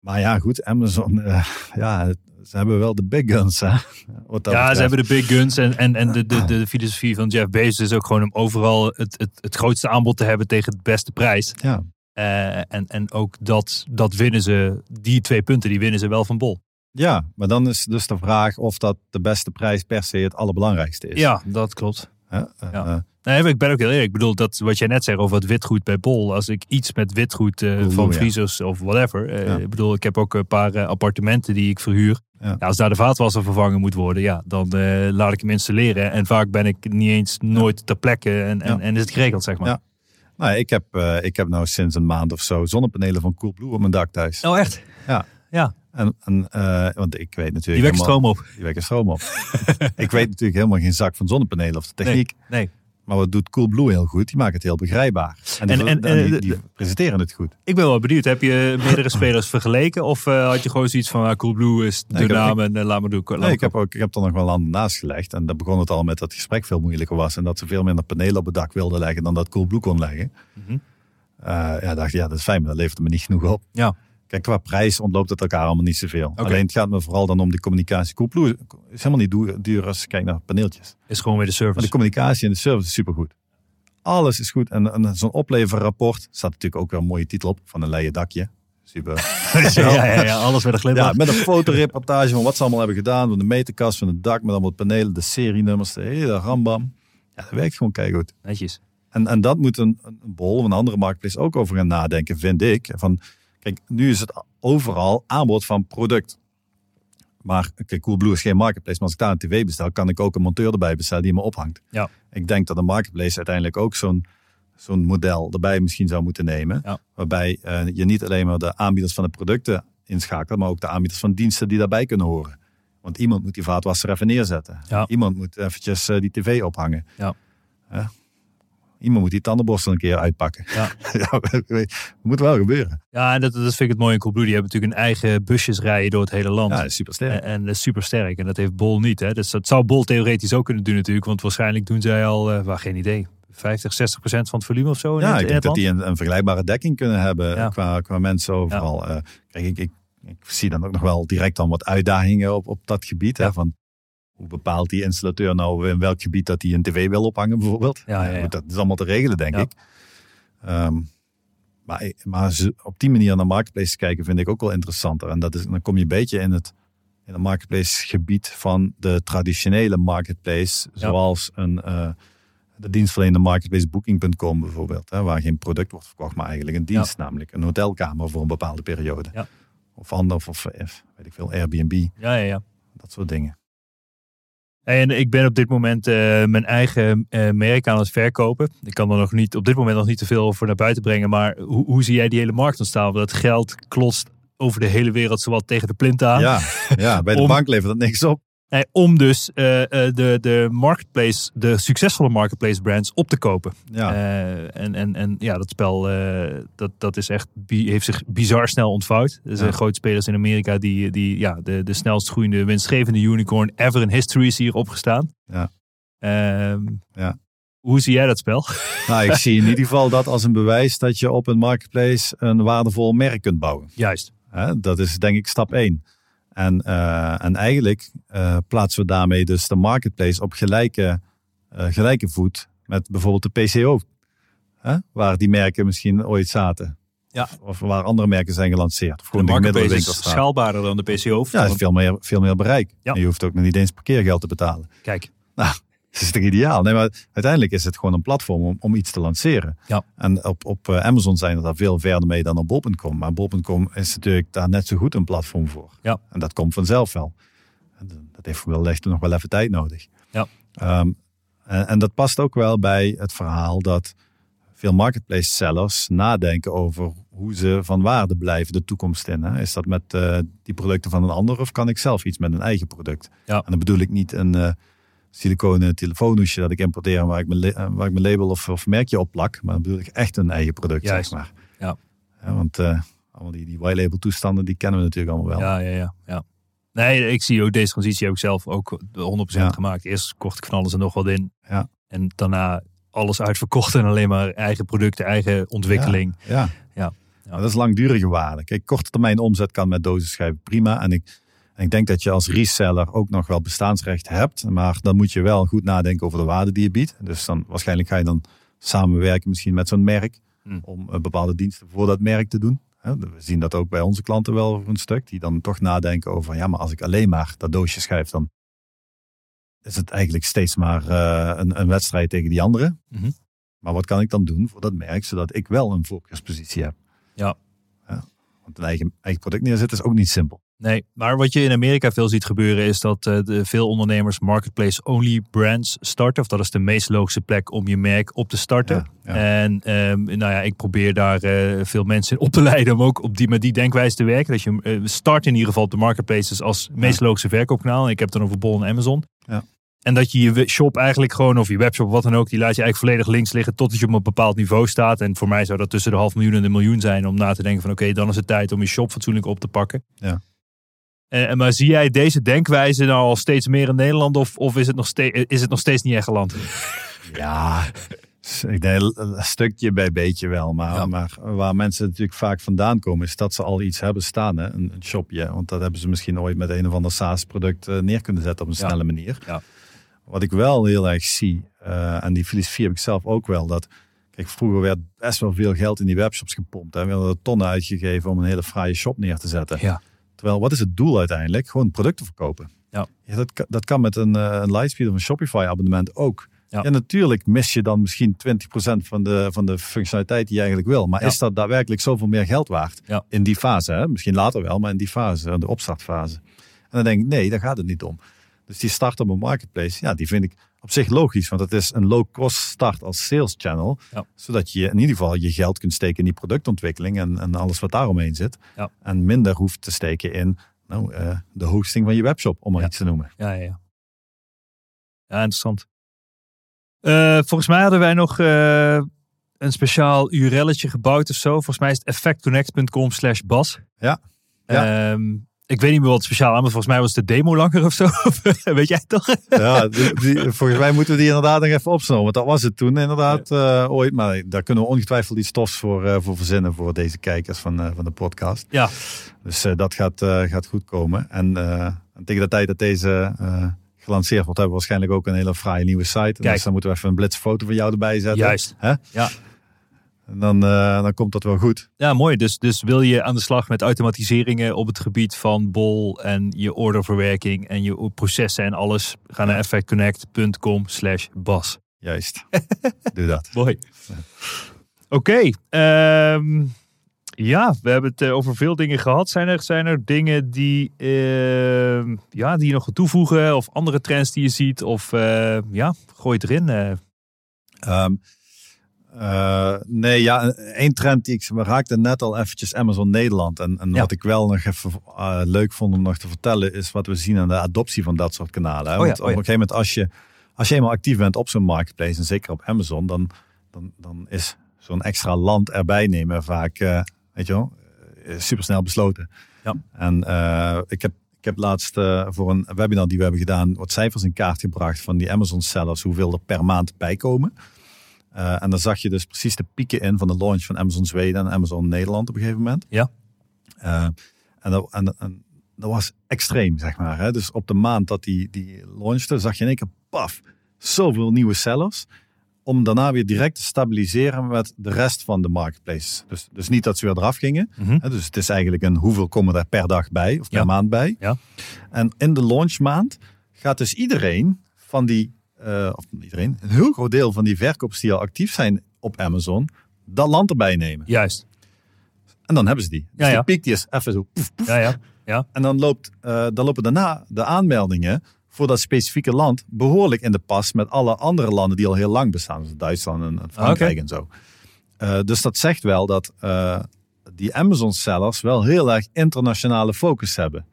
maar ja, goed, Amazon, eh, ja, ze hebben wel de big guns. Hè? Ja, betreft. ze hebben de big guns en, en, en de, de, de filosofie van Jeff Bezos is ook gewoon om overal het, het, het grootste aanbod te hebben tegen het beste prijs. Ja, Eh, en, en ook dat, dat winnen ze, die twee punten, die winnen ze wel van Bol. Ja, maar dan is dus de vraag of dat de beste prijs per se het allerbelangrijkste is. Ja, dat klopt. Eh, Ja. Nee, ik ben ook heel eerlijk. Ik bedoel, dat wat jij net zei over het witgoed bij Bol. Als ik iets met witgoed eh, Oeh, van ja. Of whatever. eh, Ja. Ik bedoel, ik heb ook een paar eh, appartementen die ik verhuur. Ja. Als daar de vaatwasser vervangen moet worden, ja, dan eh, laat ik hem installeren. En vaak ben ik niet eens nooit ter plekke en, en, is het geregeld, zeg maar. Ja. Nou, ik heb, eh, ik heb nou sinds een maand of zo zonnepanelen van Coolblue op mijn dak thuis. Oh, echt? Ja. Ja, En, en, eh, want ik weet natuurlijk die wekken stroom op. Die wekken stroom op. ik weet natuurlijk helemaal geen zak van zonnepanelen of de techniek. Nee. Maar wat doet Coolblue heel goed? Die maken het heel begrijpbaar. En die, En- en- en die, eh, die presenteren het goed. Ik ben wel benieuwd. Heb je meerdere spelers vergeleken? Of eh, had je gewoon zoiets van ah, Coolblue is de Nee, heb- naam en laat maar doen. laat Nee, maar ik heb, ook, ik heb er nog wel aan naast gelegd. En daar begon het al met dat het gesprek veel moeilijker was. En dat ze veel minder panelen op het dak wilden leggen dan dat Coolblue kon leggen. Eh, ja, dacht ja, dat is fijn, maar dat levert me niet genoeg op. Ja. Kijk, qua prijs ontloopt het elkaar allemaal niet zoveel. Alleen het gaat me vooral dan om die communicatie. Coolblue is helemaal niet duur, als je kijkt naar paneeltjes. Is gewoon weer de Maar service. de communicatie en de service is supergoed. Alles is goed. En, en zo'n opleverrapport staat natuurlijk ook weer een mooie titel op. Van een leien dakje. Super. ja, ja, ja, alles met een glimlach. Ja, met een fotoreportage van wat ze allemaal hebben gedaan. Van de meterkast van het dak met allemaal panelen, de serienummers, de hele rambam. Ja, dat werkt gewoon keigoed. Netjes. En, en dat moet een, een bol of een andere marketplace ook over gaan nadenken, vind ik. Van, kijk, nu is het overal aanbod van product. Maar kijk, Coolblue is geen marketplace. Maar als ik daar een tv bestel, kan ik ook een monteur erbij bestellen die me ophangt. Ja. Ik denk dat een marketplace uiteindelijk ook zo'n zo'n model erbij misschien zou moeten nemen. Ja. Waarbij eh, je niet alleen maar de aanbieders van de producten inschakelt, maar ook de aanbieders van diensten die daarbij kunnen horen. Want iemand moet die vaatwasser even neerzetten. Ja. Iemand moet eventjes eh, die tv ophangen. Ja. Iemand moet die tandenborstel een keer uitpakken. Ja. ja, moet wel gebeuren. Ja, en dat, dat vind ik het mooie in Coolblue. Die hebben natuurlijk een eigen busjes rijden door het hele land. Ja, dat is super sterk. En, en dat is super sterk. En dat heeft Bol niet. Hè? Dus dat zou Bol theoretisch ook kunnen doen natuurlijk. Want waarschijnlijk doen zij al, eh waar geen idee, 50, 60 procent van het volume of zo in Ja, het, ik denk dat die een, een vergelijkbare dekking kunnen hebben Ja. qua, qua mensen overal. Eh, kijk, ik, ik, ik zie dan ook nog wel direct dan wat uitdagingen op, op dat gebied. Hè, van, hoe bepaalt die installateur nou in welk gebied dat hij een tv wil ophangen bijvoorbeeld? Ja, ja, ja. goed, Dat is allemaal te regelen, denk ik. Ehm, maar maar op die manier naar marketplace kijken vind ik ook wel interessanter. En dat is, dan kom je een beetje in het, in het marketplace gebied van de traditionele marketplace. Zoals een, eh, de dienstverlener marketplace booking.com bijvoorbeeld. Hè, waar geen product wordt verkocht, maar eigenlijk een dienst. Namelijk een hotelkamer voor een bepaalde periode. Ja. Of ander, of, of weet ik veel, Airbnb. Ja, ja, ja. Dat soort dingen. En ik ben op dit moment eh, mijn eigen eh, merk aan het verkopen. Ik kan er nog niet, op dit moment nog niet te veel voor naar buiten brengen. Maar hoe, hoe zie jij die hele markt ontstaan? Want dat geld klotst over de hele wereld zowat tegen de plint aan. Ja, ja, bij de Om- bank levert dat niks op. Nee, om dus eh, eh, de, de marketplace, de succesvolle marketplace brands op te kopen. Ja. Eh, en, en, en ja, dat spel dat, dat is echt, heeft zich bizar snel ontvouwd. Er zijn Ja. grote spelers in Amerika die, die ja, de, de snelst groeiende, winstgevende unicorn ever in history is hier opgestaan. Ja. Ehm, Ja. Hoe zie jij dat spel? Nou, ik zie in ieder geval dat als een bewijs dat je op een marketplace een waardevol merk kunt bouwen. Juist. Dat is denk ik stap één. En, eh, en eigenlijk eh, plaatsen we daarmee dus de marketplace op gelijke, eh, gelijke voet met bijvoorbeeld de PCO. Hè, waar die merken misschien ooit zaten. Ja. Of waar andere merken zijn gelanceerd. Of De gewoon de marketplace is schaalbaarder dan de PCO. Ja, is veel meer, veel meer bereik. Ja. En je hoeft ook nog niet eens parkeergeld te betalen. Kijk, Dat is toch ideaal? Nee, maar uiteindelijk is het gewoon een platform om, om iets te lanceren. Ja. En op, op eh, Amazon zijn er daar veel verder mee dan op bol.com. Maar bol.com is natuurlijk daar net zo goed een platform voor. Ja. En dat komt vanzelf wel. Dat- heeft wel echt nog wel even tijd nodig. Ja. Ehm, en, en dat past ook wel bij het verhaal dat veel marketplace sellers nadenken over hoe ze van waarde blijven de toekomst in. Hè? Is dat met eh, die producten van een ander of kan ik zelf iets met een eigen product? Ja. En dan bedoel ik niet een eh siliconen telefoonhoesje dat ik importeer en waar ik mijn, eh, waar ik mijn label of, of merkje op plak. Maar dan bedoel ik echt een eigen product, Juist. zeg maar. Ja. want eh, allemaal die, die white label toestanden, die kennen we natuurlijk allemaal wel. ja, ja, ja, ja. Nee, ik zie ook deze transitie heb ik zelf ook 100% Ja. gemaakt. Eerst kocht ik van alles en nog wat in. Ja. En daarna alles uitverkocht en alleen maar eigen producten, eigen ontwikkeling. Ja. Ja. Maar dat is langdurige waarde. Kijk, korte termijn omzet kan met dosisschijven prima. En ik, ik denk dat je als reseller ook nog wel bestaansrecht hebt. Maar dan moet je wel goed nadenken over de waarde die je biedt. Dus dan waarschijnlijk ga je dan samenwerken misschien met zo'n merk. Hmm. Om eh, bepaalde diensten voor dat merk te doen. We zien dat ook bij onze klanten wel voor een stuk. Die dan toch nadenken over, ja, maar als ik alleen maar dat doosje schrijf, dan is het eigenlijk steeds maar eh, een, een wedstrijd tegen die andere. Mhm. Maar wat kan ik dan doen voor dat merk, zodat ik wel een voorkeurspositie heb? Ja. ja. Want een eigen, eigen product neerzetten is ook niet simpel. Nee, maar wat je in Amerika veel ziet gebeuren is dat eh, de, veel ondernemers marketplace-only brands starten. Of dat is de meest logische plek om je merk op te starten. Ja, ja. En ehm, nou ja, ik probeer daar eh, veel mensen op te leiden om ook op die, met die denkwijze te werken. Dat je eh, start in ieder geval op de marketplaces als meest logische verkoopkanaal. Ik heb het dan over Bol en Amazon. Ja. En dat je je shop eigenlijk gewoon, of je webshop, wat dan ook, die laat je eigenlijk volledig links liggen totdat je op een bepaald niveau staat. En voor mij zou dat tussen de half miljoen en de miljoen zijn om na te denken van oké, dan is het tijd om je shop fatsoenlijk op te pakken. Ja. En maar zie jij deze denkwijze nou al steeds meer in Nederland of, of is, het nog steeds, is het nog steeds niet echt geland? Ja, ik denk een stukje bij beetje wel. Maar, Ja. maar waar mensen natuurlijk vaak vandaan komen, is dat ze al iets hebben staan. Hè? Een, een shopje. Want dat hebben ze misschien ooit met een of ander SaaS-product eh, neer kunnen zetten op een Ja. snelle manier. Ja. Wat ik wel heel erg zie, eh, en die filosofie heb ik zelf ook wel, dat kijk, vroeger werd best wel veel geld in die webshops gepompt. Hè? We hadden tonnen uitgegeven om een hele fraaie shop neer te zetten. Ja. Terwijl, wat is het doel uiteindelijk? Gewoon producten verkopen. Ja. dat, kan- dat kan met een, eh, een Lightspeed of een Shopify abonnement ook. Ja. Ja. natuurlijk mis je dan misschien 20% van de, van de functionaliteit die je eigenlijk wil. Maar Ja. is dat daadwerkelijk zoveel meer geld waard? Ja. In die fase, hè? misschien later wel, maar in die fase, de opstartfase. En dan denk ik, nee, daar gaat het niet om. Dus die start op een marketplace, ja, die vind ik op zich logisch. Want het is een low-cost start als sales channel. Ja. Zodat je in ieder geval je geld kunt steken in die productontwikkeling en, en alles wat daaromheen zit. Ja. En minder hoeft te steken in nou, eh, de hosting van je webshop, om maar Ja. iets te noemen. Ja, ja, ja. Ja, interessant. Eh, volgens mij hadden wij nog eh, een speciaal URL'tje gebouwd of zo. Volgens mij is het effectconnect.com slash bas. Ja. Ja. Ik weet niet meer wat speciaal aan, maar volgens mij was de demo langer of zo. weet jij toch? Ja, die, die- volgens mij moeten we die inderdaad nog even opsnomen. Want dat was het toen inderdaad eh, ooit. Maar daar kunnen we ongetwijfeld iets tofs voor, eh, voor verzinnen voor deze kijkers van, eh, van de podcast. Ja. Dus dat gaat, gaat goed komen. En tegen de tijd dat deze gelanceerd wordt, hebben we waarschijnlijk ook een hele fraaie nieuwe site. Kijk. Dus dan moeten we even een blitzfoto van jou erbij zetten. Juist. Hè? Ja. En dan, eh, dan komt dat wel goed. Ja, mooi. Dus, dus wil je aan de slag met automatiseringen op het gebied van bol en je orderverwerking en je processen en alles, ga naar effectconnect.com slash bas. Juist. Doe dat. Mooi. Oké. ehm, ja, we hebben het eh, over veel dingen gehad. Zijn er, zijn er dingen die, ehm, ja, die je nog gaat toevoegen? Of andere trends die je ziet? Of eh, ja, gooi het erin. eh. Eh, nee, ja, één trend die ik we raakten net al eventjes Amazon Nederland. En, en Ja. wat ik wel nog even eh, leuk vond om nog te vertellen, is wat we zien aan de adoptie van dat soort kanalen. Hè? Oh ja, Want oh op ja. een gegeven moment, als je, als je eenmaal actief bent op zo'n marketplace, en zeker op Amazon, dan, dan, dan is zo'n extra land erbij nemen vaak, eh, weet je wel, super snel besloten. Ja. En ik heb ik heb laatst voor een webinar die we hebben gedaan wat cijfers in kaart gebracht van die Amazon sellers, hoeveel er per maand bijkomen. Eh, en dan zag je dus precies de pieken in van de launch van Amazon Zweden en Amazon Nederland op een gegeven moment. Ja. Eh, en, dat, en, en dat was extreem, zeg maar. Hè? Dus op de maand dat die, die launchte, zag je in één keer, paf, zoveel nieuwe sellers. Om daarna weer direct te stabiliseren met de rest van de marketplaces. Dus, dus niet dat ze weer eraf gingen. Mhm. Hè, Dus het is eigenlijk een hoeveel komen er per dag bij of per Ja. maand bij. Ja. En in de launchmaand gaat dus iedereen van die, eh, of iedereen, een heel groot deel van die verkopers die al actief zijn op Amazon, dat land erbij nemen. Juist. En dan hebben ze die. Dus Ja, ja. die piek die is even zo. poef, poef. Ja, ja. ja. En dan, loopt, eh, dan lopen daarna de aanmeldingen voor dat specifieke land behoorlijk in de pas met alle andere landen die al heel lang bestaan. Dus Duitsland en Frankrijk en zo. Eh, dus dat zegt wel dat die Amazon-sellers wel heel erg internationale focus hebben.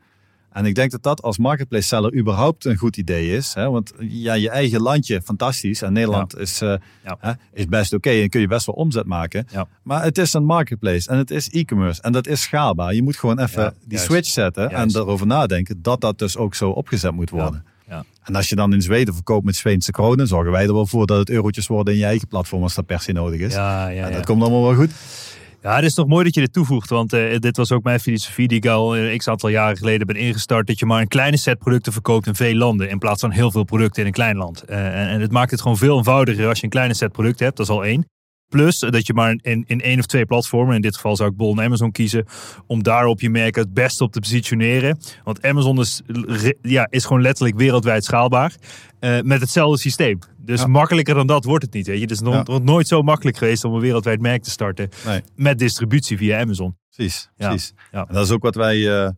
En ik denk dat dat als marketplace seller überhaupt een goed idee is. Hè? Want ja, je eigen landje, fantastisch. En Nederland is, eh, Ja. hè, is best oké en kun je best wel omzet maken. Ja. Maar het is een marketplace en het is e-commerce en dat is schaalbaar. Je moet gewoon even die juist. switch zetten en daarover nadenken dat dat dus ook zo opgezet moet worden. Ja. En als je dan in Zweden verkoopt met Zweedse kronen, zorgen wij er wel voor dat het eurotjes worden in je eigen platform als dat per se nodig is. En ja. dat komt allemaal wel goed. Ja, het is nog mooi dat je dit toevoegt. Want eh, dit was ook mijn filosofie die ik al een x aantal jaren geleden ben ingestart. Dat je maar een kleine set producten verkoopt in veel landen. In plaats van heel veel producten in een klein land. Eh, en, het maakt het gewoon veel eenvoudiger als je een kleine set producten hebt. Dat is al één. Plus dat je maar in, in één of twee platformen, in dit geval zou ik Bol en Amazon kiezen, om daarop je merk het beste op te positioneren. Want Amazon is, ja, is gewoon letterlijk wereldwijd schaalbaar eh, met hetzelfde systeem. Dus Ja. makkelijker dan dat wordt het niet. Weet je? Het is nog, Ja. nog nooit zo makkelijk geweest om een wereldwijd merk te starten Nee. met distributie via Amazon. Precies, precies. ja. En dat is ook wat wij... eh,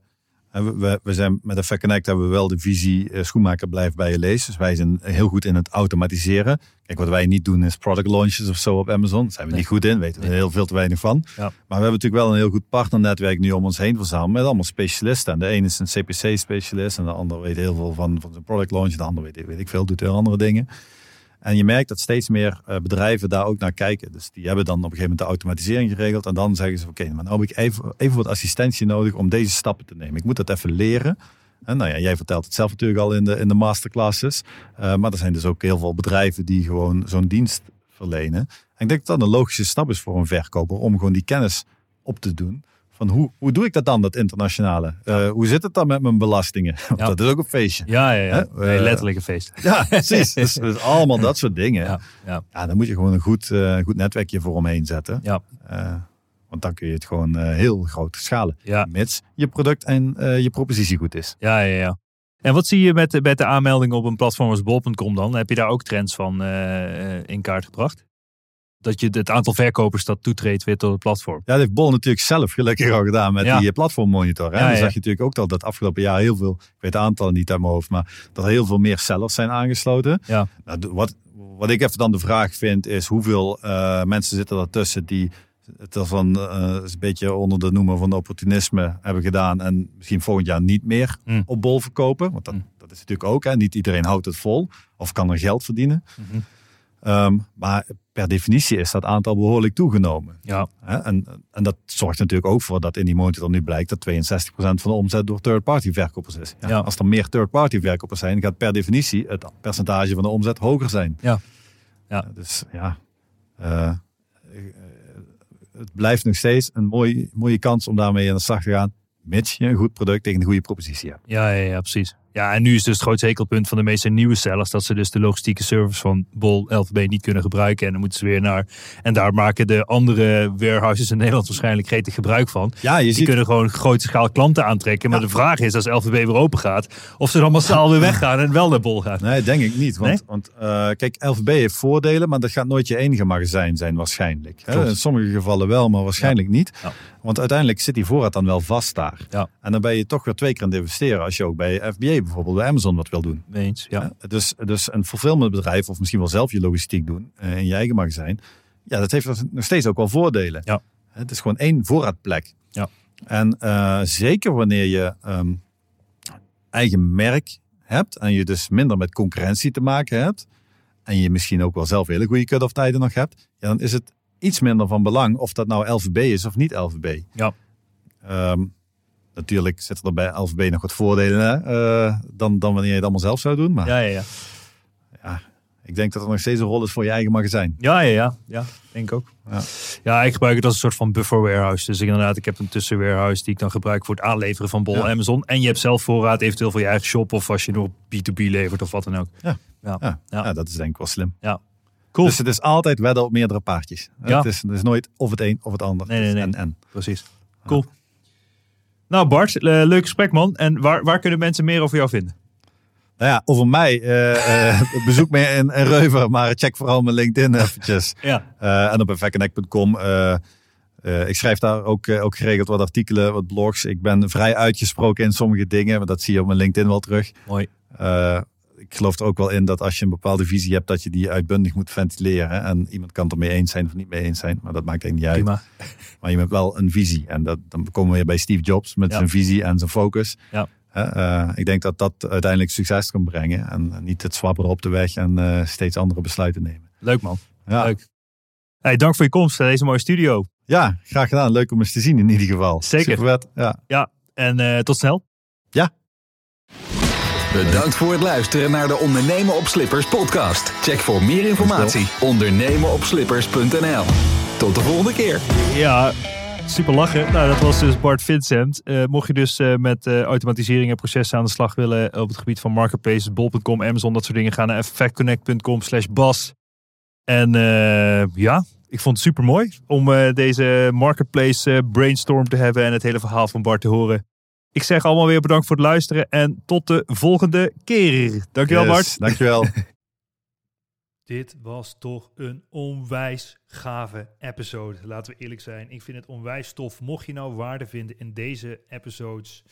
we, we, zijn met Effect Connect hebben we wel de visie eh, schoenmaker blijft bij je lees. Dus wij zijn heel goed in het automatiseren. Kijk, wat wij niet doen is product launches of zo op Amazon. Daar zijn we Nee. niet goed in, weten we heel veel te weinig van. Ja. Maar we hebben natuurlijk wel een heel goed partnernetwerk nu om ons heen verzameld met allemaal specialisten. En de ene is een CPC-specialist en de ander weet heel veel van, van zijn product launch. De ander weet, weet ik veel, doet heel andere dingen. En je merkt dat steeds meer eh, bedrijven daar ook naar kijken. Dus die hebben dan op een gegeven moment de automatisering geregeld. En dan zeggen ze, oké, maar nou heb ik even, even wat assistentie nodig om deze stappen te nemen. Ik moet dat even leren. En nou ja, jij vertelt het zelf natuurlijk al in de, in de masterclasses. Eh, maar er zijn dus ook heel veel bedrijven die gewoon zo'n dienst verlenen. En ik denk dat dat een logische stap is voor een verkoper om gewoon die kennis op te doen. Van hoe, hoe doe ik dat dan, dat internationale? Eh, hoe zit het dan met mijn belastingen? Want Ja. dat is ook een feestje. Ja, ja, ja. Nee, Eh, letterlijk een feest. Ja, precies. Dus, dus allemaal dat soort dingen. Ja, Ja. ja, dan moet je gewoon een goed, eh, goed netwerkje voor omheen zetten. ja. Want dan kun je het gewoon heel groot schalen. Ja. Mits je product en je propositie goed is. Ja, ja, ja. En wat zie je met, de- met de aanmeldingen op een platform als bol.com dan? Heb je daar ook trends van in kaart gebracht? Dat je het aantal verkopers dat toetreedt weer tot het platform. Ja, dat heeft Bol natuurlijk zelf gelukkig al gedaan met Ja. die eh, platformmonitor. Hè? Ja, Dan ja. zag je natuurlijk ook al dat afgelopen jaar heel veel, ik weet de aantallen niet uit mijn hoofd, maar dat er heel veel meer sellers zijn aangesloten. Ja. Nou, wat, wat ik even dan de vraag vind is hoeveel eh, mensen zitten ertussen die het ervan eh, een beetje onder de noemer van opportunisme hebben gedaan en misschien volgend jaar niet meer Mm. op bol verkopen. Want dat, Mm. dat is natuurlijk ook, hè? niet iedereen houdt het vol of kan er geld verdienen. Mhm. Ehm, maar per definitie is dat aantal behoorlijk toegenomen. Ja? En, en dat zorgt natuurlijk ook voor dat in die monitor nu blijkt dat 62% van de omzet door third-party verkopers is. Ja, Ja. Als er meer third-party verkopers zijn, gaat per definitie het percentage van de omzet hoger zijn. Ja. Ja. dus ja, eh, eh, het blijft nog steeds een mooie, mooie kans om daarmee aan de slag te gaan. Mits je een goed product tegen een goede propositie hebt. ja, ja, ja, precies. Ja, en nu is dus het grootste hekelpunt van de meeste nieuwe sellers dat ze dus de logistieke service van Bol LVB niet kunnen gebruiken. En dan moeten ze weer naar. En daar maken de andere warehouses in Nederland waarschijnlijk gretig gebruik van. Ja, je Die ziet kunnen gewoon grote schaal klanten aantrekken. Maar de vraag is, als LVB weer open gaat, of ze dan massaal weer weggaan en wel naar Bol gaan. Nee, denk ik niet. Want, Nee? want eh, kijk, LVB heeft voordelen, maar dat gaat nooit je enige magazijn zijn waarschijnlijk. Hè? In sommige gevallen wel, maar waarschijnlijk niet. Ja. Want uiteindelijk zit die voorraad dan wel vast daar. Ja. En dan ben je toch weer twee keer aan het investeren als je ook bij FBA bijvoorbeeld bij Amazon wat wil doen. Eens, ja. Dus, dus een fulfillmentbedrijf of misschien wel zelf je logistiek doen eh, in je eigen magazijn. Ja, dat heeft nog steeds ook wel voordelen. Ja. Het is gewoon één voorraadplek. Ja. En eh, zeker wanneer je ehm, eigen merk hebt en je dus minder met concurrentie te maken hebt en je misschien ook wel zelf hele goede cut-off tijden nog hebt, ja, dan is het iets minder van belang of dat nou LVB is of niet LVB. Ja. Ehm, natuurlijk zitten er bij LVB nog wat voordelen hè, eh, dan, dan wanneer je het allemaal zelf zou doen. Maar Ja, ja, ja. ik denk dat er nog steeds een rol is voor je eigen magazijn. Ja, ja, ja. Ja, denk ik ook. Ja. Ja, ik gebruik het als een soort van buffer warehouse. Dus inderdaad, ik heb een tussenwarehouse die ik dan gebruik voor het aanleveren van Bol Ja. Amazon. En je hebt zelf voorraad eventueel voor je eigen shop of als je nog B2B levert of wat dan ook. Ja. Ja. Ja, Ja. ja, dat is denk ik wel slim. Cool. Dus het is altijd wedden op meerdere paardjes. Ja. Het, is, het is nooit of het een of het ander. Nee, nee, nee. En, en. Precies. Cool. Nou Bart, eh, leuk gesprek man. En waar, waar kunnen mensen meer over jou vinden? Nou ja, over mij, eh, eh, bezoek me in, in Reuver, maar check vooral mijn LinkedIn eventjes. Ja. En op effectconnect.com. ik schrijf daar ook, ook geregeld wat artikelen, wat blogs. Ik ben vrij uitgesproken in sommige dingen, maar dat zie je op mijn LinkedIn wel terug. Mooi. Ik geloof er ook wel in dat als je een bepaalde visie hebt, dat je die uitbundig moet ventileren. En iemand kan het ermee eens zijn of niet mee eens zijn, maar dat maakt eigenlijk niet uit. Prima. Maar je hebt wel een visie. En dat, dan komen we weer bij Steve Jobs met Ja. zijn visie en zijn focus. Ja. Eh, ik denk dat dat uiteindelijk succes kan brengen. En niet het zwabberen op de weg en eh, steeds andere besluiten nemen. Leuk man. Ja. Leuk. Hey, dank voor je komst naar deze mooie studio. ja, graag gedaan. Leuk om eens te zien in ieder geval. Zeker. Vet. Ja. En eh, tot snel. Bedankt voor het luisteren naar de Ondernemen op Slippers podcast. Check voor meer informatie ondernemenopslippers.nl. Tot de volgende keer. Ja, super lachen. Nou, dat was dus Bart Vincent. Eh, mocht je dus eh, met eh, automatisering en processen aan de slag willen op het gebied van marketplaces, bol.com, Amazon, dat soort dingen, ga naar effectconnect.com slash bas. En eh, ja, ik vond het super mooi om eh, deze marketplace brainstorm te hebben en het hele verhaal van Bart te horen. Ik zeg allemaal weer bedankt voor het luisteren en tot de volgende keer. Dankjewel Yes, Bart. Dankjewel. Dit was toch een onwijs gave episode. Laten we eerlijk zijn. Ik vind het onwijs tof. Mocht je nou waarde vinden in deze episodes,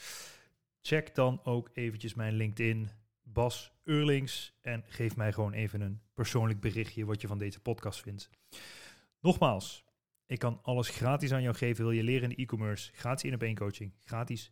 check dan ook eventjes mijn LinkedIn, Bas Eurlings. En geef mij gewoon even een persoonlijk berichtje wat je van deze podcast vindt. Nogmaals, ik kan alles gratis aan jou geven. Wil je leren in de e-commerce? Gratis in op één coaching. Gratis